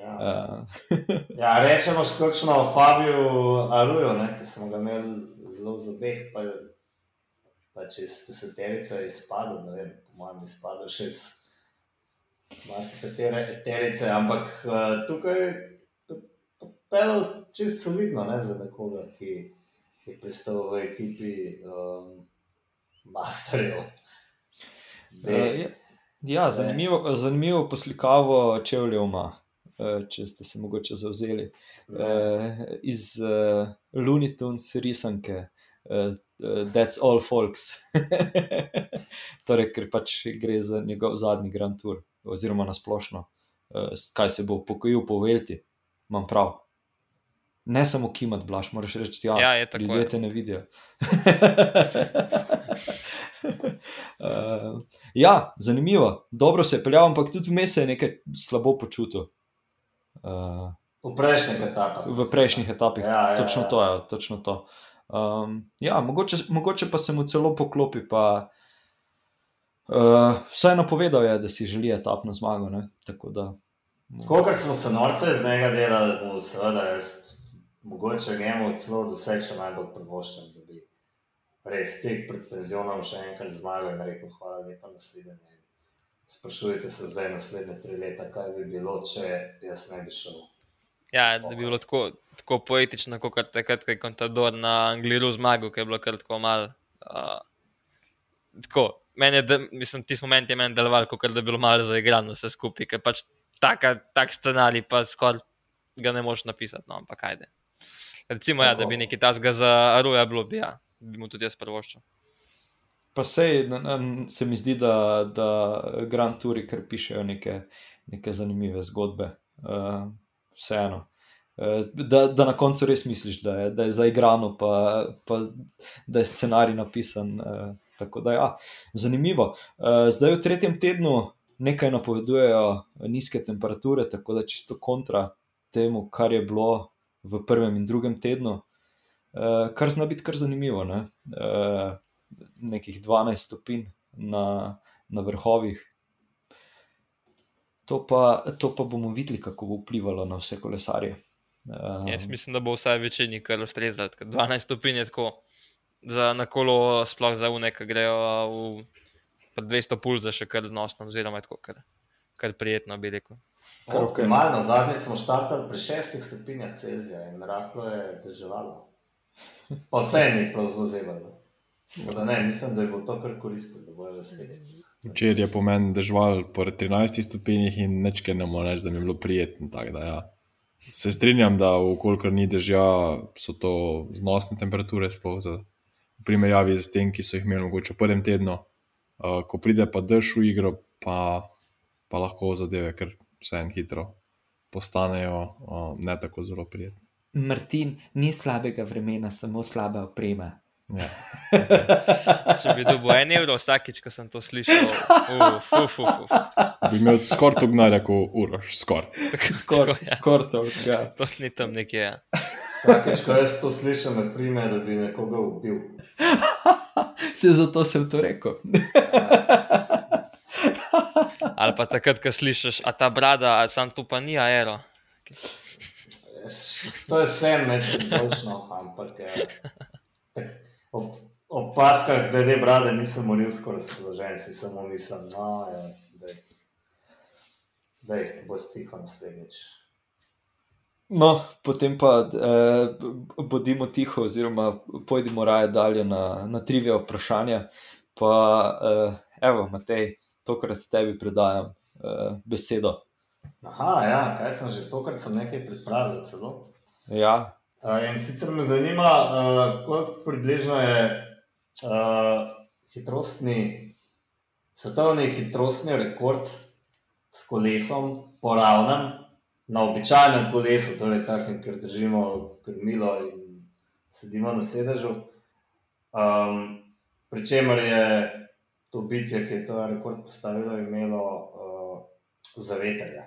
Ja. Uh, Ja, rečemo še kakšno o Fabiju Aruju, ne, ki smo ga imeli zelo v zobeh, pa, pa če se deseterica je izpadel, ne vem, po mojem izpadel še iz marsikatere terice, ampak uh, tukaj je pelal čist solidno, ne, za nekoga, ki je pristal v ekipi um, Masterjev. uh, ja, ja, zanimivo, zanimivo poslikavo čevljev ima, uh, če ste se mogoče zauzeli. uh, iz uh, Looney Tunes risanke, uh, That's All Folks. torej, ker pač gre za njegov zadnji Grand Tour, oziroma na splošno, uh, kaj se bo upokojil po Velti, imam prav. Ne samo kimat, blaš, moraš reči, ja, Ja, je tako, ljudje je. te ne vidijo. uh, ja, zanimivo, dobro se je peljal, ampak tudi vmes se je nekaj slabo počutil. Uh, V prejšnjih etapah. v prejšnjih etapah. Ja, ja, točno ja. to je. Točno to. Um, ja, mogoče, mogoče pa se mu celo poklopi. Pa, uh, vseeno povedal je, da si želi etapno zmago. Ne? Tako da. Kolikor smo se norce iz njega delali, mu seveda jaz, mogoče njemu celo doseg še najbolj privoščam, da bi res tek pred penzionom še enkrat zmagal in rekel: Hvala lepa, naslednje. Sprašujete se zdaj naslednje tri leta, kaj bi bilo, če jaz ne bi šel. Ja, da bi bilo tako, tako poetično, kot takrat, ko je Contador na Angliru zmagal, ki je bilo kar tako malo. Uh, tako, meni je, de, mislim, ti moment je meni deloval, kot da bi bilo malo zaigrano vse skupaj, ker pač taka, tak scenarij pa skoraj ga ne moš napisati, no, ampak ajde. Recimo, ja, da bi nekaj tasga za Aruja bilo, bi, ja, bi mu tudi jaz prvoščil. Pa sej, se mi zdi, da, da Grand Touri kar pišejo neke, neke zanimive zgodbe. Uh, vseeno. Uh, Da, da na koncu res misliš, da je, da je zaigrano, pa, pa da je scenarij napisan. Uh, tako da, ja, zanimivo. Uh, zdaj v tretjem tednu nekaj napovedujejo nizke temperature, tako da čisto kontra temu, kar je bilo v prvem in drugem tednu, uh, kar zna biti kar zanimivo. Ne? Uh, nekih 12 stopinj na, na vrhovih. To pa, to pa bomo videli, kako bo vplivalo na vse kolesarje. Um, Jaz mislim, da bo vsaj večini kar ustrezalo. ker 12 stopinj je tako za na kolo, sploh za une, ki grejo v pa 200 pulza, še kar znosno, oziroma tako kar, kar prijetno bi rekel. Kar. Optimalno, zadnji smo štartali pri šestih stopinjah Celzija in rahlo je deževalo. Pa vse ni prav zelo zebalo. Ne, mislim, da je bo to kar koristilo, da bojo veseli. Včeraj je pomen dežval po 13 stopinjah in nečke ne morem reči, da mi je bilo prijetno. tako Da, ja. Se strinjam, da ukolikor ni dežja, so to znosne temperature, sploh za primerjavi z tem, ki so jih imeli mogoče v prvem tednu. Uh, ko pride pa dež v igro, pa, pa lahko zadeve kar vseeno hitro postanejo uh, ne tako zelo prijetne. Martin, ni slabega vremena, samo slaba oprema. Ja. Če bi dobil en evro vsakič, ko sem to slišal, uf, uf, uf, uf. Bi imel skoraj to gnare, kot uroš, skoraj. Tako, Skoraj, tako, ja. skoraj to. Ja. To ni tam nekje. ja. Vsakeč, ko jaz to slišim, je primer, da bi nekoga ubil. Se zato sem to rekel. Ali pa takrat, ko slišiš, a ta brada, a sam tu pa ni aero. To je vse nekaj boljšno, ampak je. tak, Ob, ob paskah, glede brade, nisem moril skoraj razpoložen, si samo mislim, no, ja, da je, bo stiho naslednjič. No, potem pa eh, bodimo tiho, oziroma pojdimo raje dalje na, na trivijo vprašanja. Pa, eh, evo, Matej, tokrat tebi predajam eh, besedo. Aha, ja, kaj sem že tokrat sem nekaj pripravil celo. Ja, Uh, in sicer me zanima, uh, koliko približno je uh, hitrostni, svetovni hitrostni rekord s kolesom po ravnem, na običajnem kolesu, torej takem, ker držimo krmilo in sedimo na sedežu. Um, Pričemer je to bitje, ki je to rekord postavilo, imelo uh, zavetrja.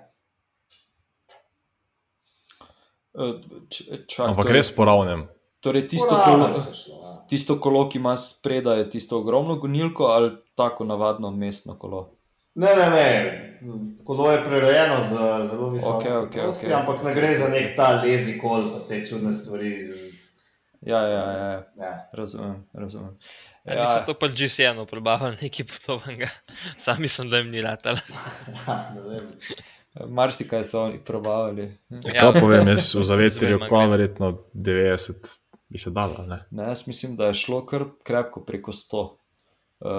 eh, čak, Ampak torej- res poravnem. Torej, tisto, Po kolo, se šlo, ja. tisto kolo, ki ima spredaj, je tisto ogromno gonilko ali tako navadno mestno kolo. Ne, ne, ne. Kolo je prerejeno za zelo visoke Okej, okay, okej, hitrosti, okej. ampak ne gre za nek ta lezi kol, pa te čudne stvari. Z, Ja, ja, ja, ja. ja. razumem. razumem. Ja, niso to pa GCN probavali nekaj podobnega. Sam mislim, da jim ni latal. Ja, ne vem. Marsikaj so oni probavali. Ja, kaj povem, jaz v zavetrju, ko verjetno 90 bi se dalo. Ne? Ne, jaz mislim, da je šlo kar krepko preko 100. Uh,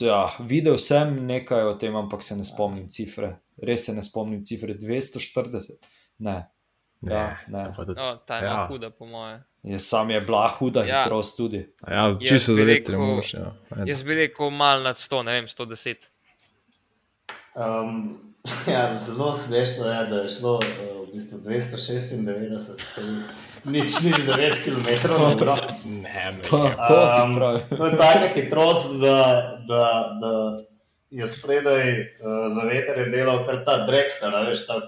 ja, videl sem nekaj o tem, ampak se ne spomnim cifre. Res se ne spomnim cifre 240. Ne, Ja, ne. pa tudi- No, ta je Ja. ja. huda, po moje. Je, sam je bila huda Ja. hitrost tudi. A Ja, čisto zavetrje rekel- moraš. Ja. Ajde. Jaz bi rekel mal nad 100, ne vem, 110. Um, ja, zelo smešno je, da je šlo uh, v bistvu 296, celih nič, nič 9 km na uro. Ne, To, to Um, to je taka hitrost, da, da, da je spredaj uh, za veter je delal kar ta Drexler, a veš, ta,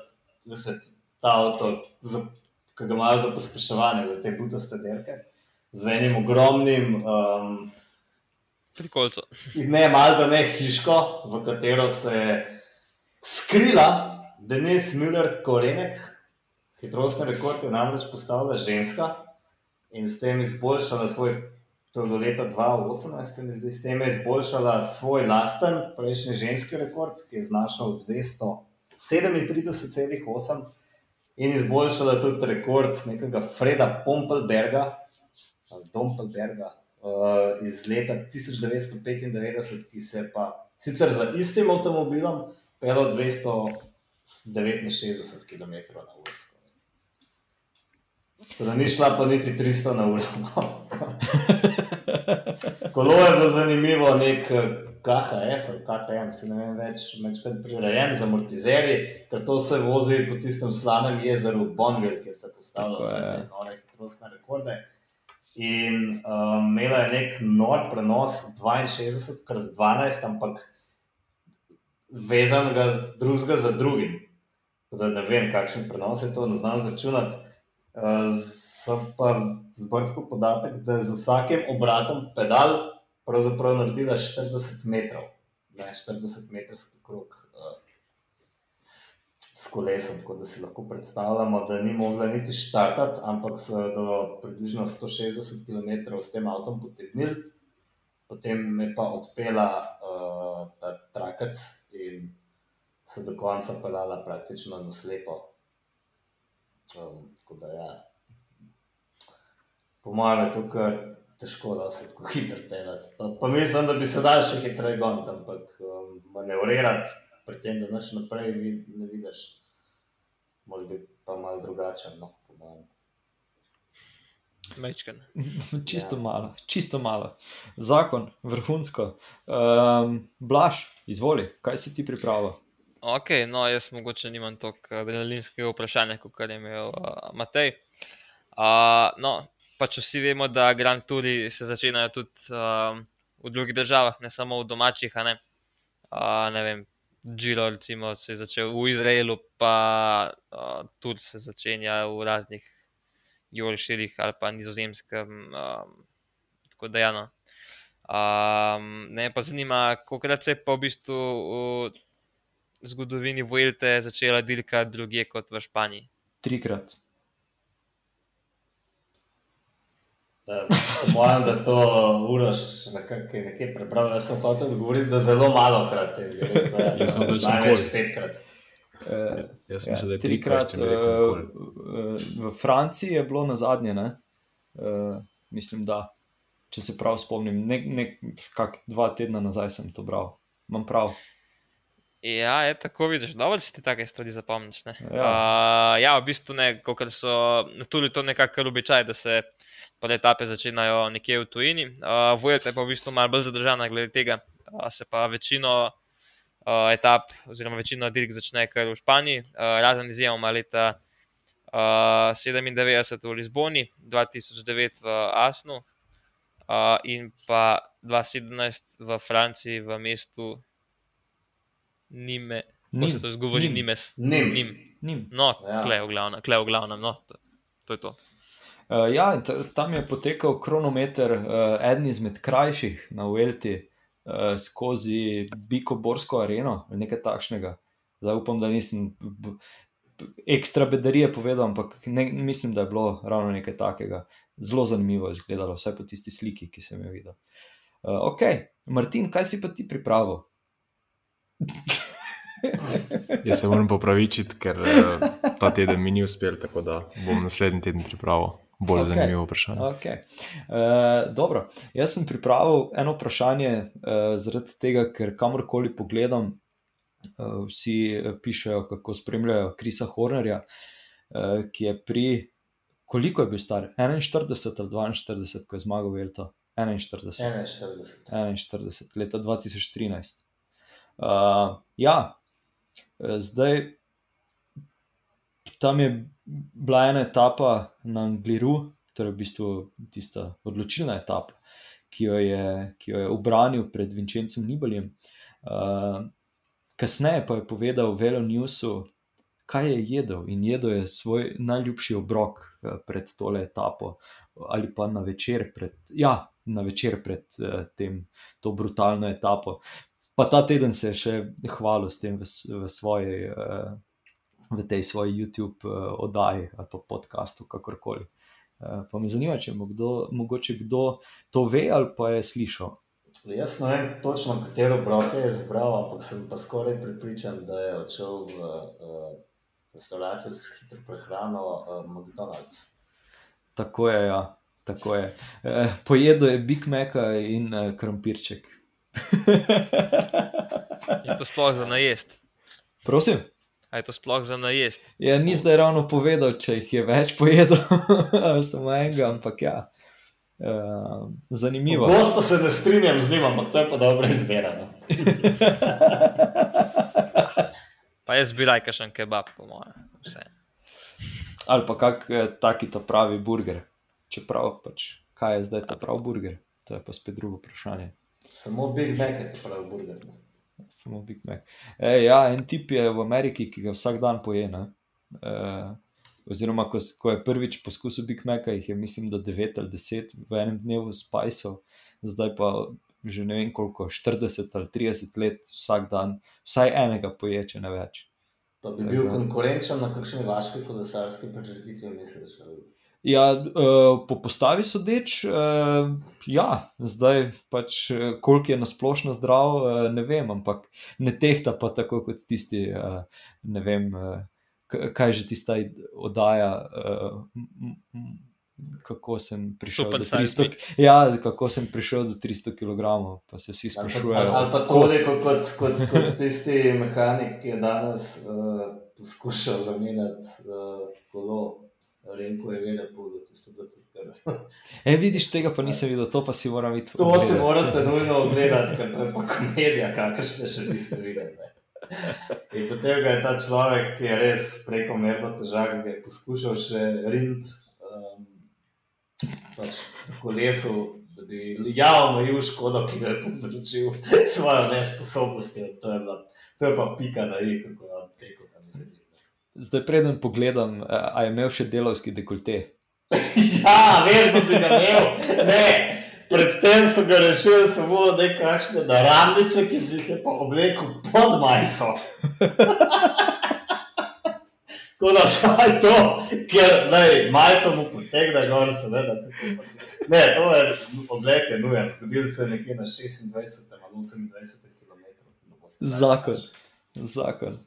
veste, ta avto, za, ki ga imajo za pospeševanje, za te butaste derke, z enim ogromnim, um, Pri kolcu. ne malo da ne hiško, v katero se je skrila Denis Müller Korenek, hitrostni rekord je namreč postavila ženska in s tem izboljšala svoj, to je do leta 2018, se mi zdi, s tem je izboljšala svoj lasten prejšnji ženski rekord, ki je znašal 237,8 in izboljšala tudi rekord nekega Freda Pompelberga, ali Dompelberga uh, iz leta 1995, ki se je pa sicer za istim avtomobilom pelal 269 km na uro. Da ni šla pa niti 300 na uro. Kolo je bilo zanimivo, nek eh, KHS ali KTM, se ne vem več, večkrat prirejen z amortizerji, ker to se vozi po tistem slanem jezeru Bonville, kjer se postavlja vse te nore hitrostne rekorde. In um, imela je nek nor prenos 62 krat 12, ampak vezanega drugega za drugim. Tako Da ne vem, kakšen prenos je to, ne znam zračunati. Uh, sem pa zbrskal podatek, da je z vsakim obratom pedal pravzaprav naredila 40 metrov, ne 40 metrski krog. Uh, S kolesom, tako da si lahko predstavljamo, da ni mogla niti štartati, ampak so do približno 160 km s tem avtom potegnili, potem me pa odpela uh, ta trakec in se do konca pelala praktično na slepo. Um, tako da, ja. Po mojem je to kar težko, da se tako hitro pelati. Pa, pa mislim, da bi se dal še hitreje gon, ampak um, manevrirati pri tem, da noč naprej vid, ne vidiš, može biti pa malo drugačen. No. Mečken. čisto Ja. malo, čisto malo. Zakon, vrhunsko. Um, Blaž, izvoli, kaj si ti pripravil? Ok, no, jaz mogoče nimam toliko adrenalinskega vprašanja, kot je imel uh, Matej. Uh, no, pač vsi vemo, da Grand Touri se začenjajo tudi um, v drugih državah, ne samo v domačih. Ne? Uh, ne vem, Giro recimo, se je začel v Izraelu, pa uh, tudi se začenja v raznih Jorširih ali pa nizozemskem. Um, tako da, ja, no. um, ne pa zanima, koliko se je pa v bistvu. v zgodovini Vuelte začela dirkati druge kot v Španiji. Trikrat. Eh, Po mojem, da to uroš nekaj, nekaj prebral. Jaz sem hotel odgovoriti, da zelo malo krat je. Jaz sem točno največ petkrat. Uh, Jaz Ja, mislim, da je trikrat. rekel uh, uh, v Franciji je bilo na zadnje, ne? Uh, mislim, da, če se prav spomnim, nek, nek, kak dva tedna nazaj sem to bral. Imam prav. Ja, je tako vidiš, dobro, če ti take stvari zapomniš. ne. Ja. Uh, ja, v bistvu ne, kot so tudi to nekako kar običaj, da se prve etape začenjajo nekje v tujini. Uh, Vuelta je pa v bistvu malo bolj zadržana glede tega, uh, se pa večino uh, etap oziroma večino dirk začne kar v Španiji, uh, razen izjemoma leta uh, 97 v Lizboni, 2009 v Asnu uh, in pa 2017 v Franciji v mestu Nime. Kako se to izgovori? Nim. Nimes. Nim. Nim. Nim. No, Ja. ja. klej v glavnem, klej v glavnem, no, to, to je to. Uh, ja, tam je potekal kronometer, uh, eden izmed krajših na Uelti, uh, skozi Bikoborsko areno, ali nekaj takšnega. Zdaj upam, da nisem ekstra bedarije povedal, ampak ne, mislim, da je bilo ravno nekaj takega. Zelo zanimivo je izgledalo, vsaj po tisti sliki, ki sem jo videl. Uh, ok, Martin, kaj si pa ti pripravil? Jaz se moram popravičiti, ker ta teden mi ni uspel, tako da bom naslednji teden pripravil bolj okay. zanimivo vprašanje. Okay. Uh, dobro, jaz sem pripravil eno vprašanje, uh, zaradi tega, ker kamorkoli pogledam, uh, vsi eh, pišejo, kako spremljajo Krisa Hornerja, uh, ki je pri, koliko je bil star? 41 ali 42, ko je zmagal Velto? 41. 41. 41, leta 2013. Uh, ja, eh, zdaj tam je bila ena etapa na Angliru, torej v bistvu tista odločilna etapa, ki jo je, ki jo je obranil pred Vinčencem Nibaljem. Uh, kasneje pa je povedal Velo Newsu, kaj je jedel in jedel je svoj najljubši obrok eh, pred tole etapo, ali pa na večer pred, ja, na večer pred uh, tem, to brutalno etapo. Pa ta teden se je še hvalil s tem v, v, svoji, uh, v tej svoji YouTube uh, oddaji ali pa podkastu, kakorkoli. Uh, pa me zanima, če mo kdo, mogoče kdo to ve ali pa je slišal. Jaz ne vem točno, katero broke je izbral, ampak sem pa skoraj pripričan, da je odšel v uh, restauracijo s hitro prehrano uh, McDonald's. Tako je, ja, tako je. Uh, pojedel je Big Maca in uh, krompirček. Je to sploh za najest? Prosim. A je to sploh za najest? Ja, ni zdaj ravno povedal, če jih je več pojedel, ali samo enega, ampak ja. Uh, zanimivo. Pogosto se ne strinjam z njim, ampak to je pa dobro izbirano. Pa jaz bi rajka še en kebab, po mojem. Vse. Ali pa kak eh, taki ta pravi burger. Čeprav pač, kaj je zdaj ta pravi burger, to je pa spet drugo vprašanje. Samo Big Mac je prav burger. ne. Samo Big Mac. E, ja, en tip je v Ameriki, ki ga vsak dan poje. ne. E, oziroma, ko, ko je prvič poskusil Big Maca, jih je mislim, da 9 ali 10 v enem dnevu spajsal, zdaj pa že ne vem koliko, 40 ali 30 let vsak dan, vsaj enega poje, če ne več. Pa bi bil Tako. konkurenčen na kakšni vaški kolesarski prireditvi, misliš? ali? Ja, uh, po postavi sodeč, uh, ja, zdaj pač koliko je nasplošno zdrav, uh, ne vem, ampak ne tehta pa tako kot tisti, uh, ne vem, uh, kaj že tista oddaja. Uh, Kako sem, Super do size 300, ja, kako sem prišel do 300 kg, pa se vsi sprašujejo. ali, ali pa toliko kot, kot, kot tisti mehanik, ki je danes uh, poskušal zamenjati uh, kolo. Renko je vedel, da je to tudi kar. E, vidiš, tega pa nisem videl, to pa si moram videti. To si morate nujno ogledati, ker to je pa komedija, kakršne še niste videli. Ne. In potem je ta človek, ki je res prekomerno težak, ga je poskušal še rind um, pač na kolesu, da bi javno omejil škodo, ki ga je povzročil s svojo nesposobnostjo. To je, bila, to je pa pika na i, kako je on tekel. Zdaj, preden pogledam, a a je imel še delovski dekolte. Ja, veš, da bi ga imel. Ne. Predtem so ga rešili samo nekakšne naravnice, ki si jih je pa oblekel pod majico. Tako da saj to, ker lej, majico mu potegne gor, seveda. pač. Ne, to je oblek je nujen, zgodil se je nekje na 26 ali 28 km. Zakon. Zakon.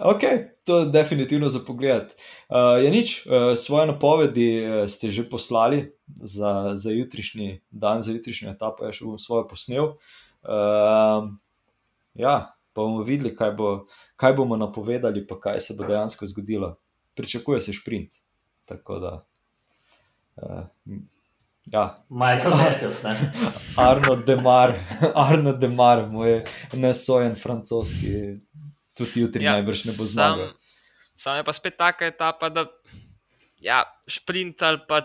Ok, to je definitivno za pogled. Uh, je nič, uh, svoje napovedi uh, ste že poslali za, za jutrišnji dan, za jutrišnjo etapo, jaz še bom svoje posnel. Uh, ja, pa bomo videli, kaj, bo, kaj bomo napovedali, pa kaj se bo dejansko zgodilo. Pričakuje se sprint. Tako da. Uh, ja, Michael Matthews, ne? Arno Demar, Arno Demar, moj nesojen francoski, tudi jutri ja, najbrž ne bo zmagal. Sam je pa spet taka etapa, da ja, sprint ali pa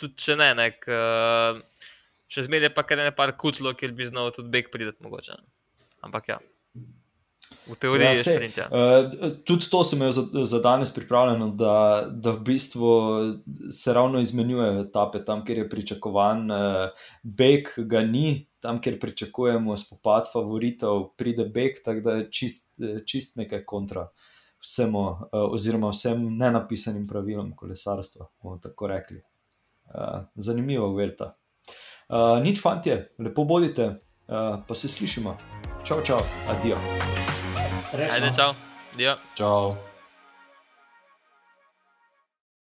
tudi če ne, ne k, še zmeraj je pa kar ne par kuclo, kjer bi znal tudi beg prideti mogoče. Ampak ja. V teoriji ja, je sprint. Ja. Uh, tudi to sem imel za, za danes pripravljeno, da, da v bistvu se ravno izmenjujejo etape tam, kjer je pričakovan uh, beg, ga ni, tam, kjer pričakujemo spopad favoritov, pride beg, tako da je čist, čist nekaj kontra vsemu, uh, oziroma vsem nenapisanim pravilom kolesarstva, bomo tako rekli. Uh, zanimivo, Velta. Uh, nič, fantje, lepo bodite, uh, pa se slišimo. Čau, čau, adijo. Srečno. Ajde, čau. Ja. Čau.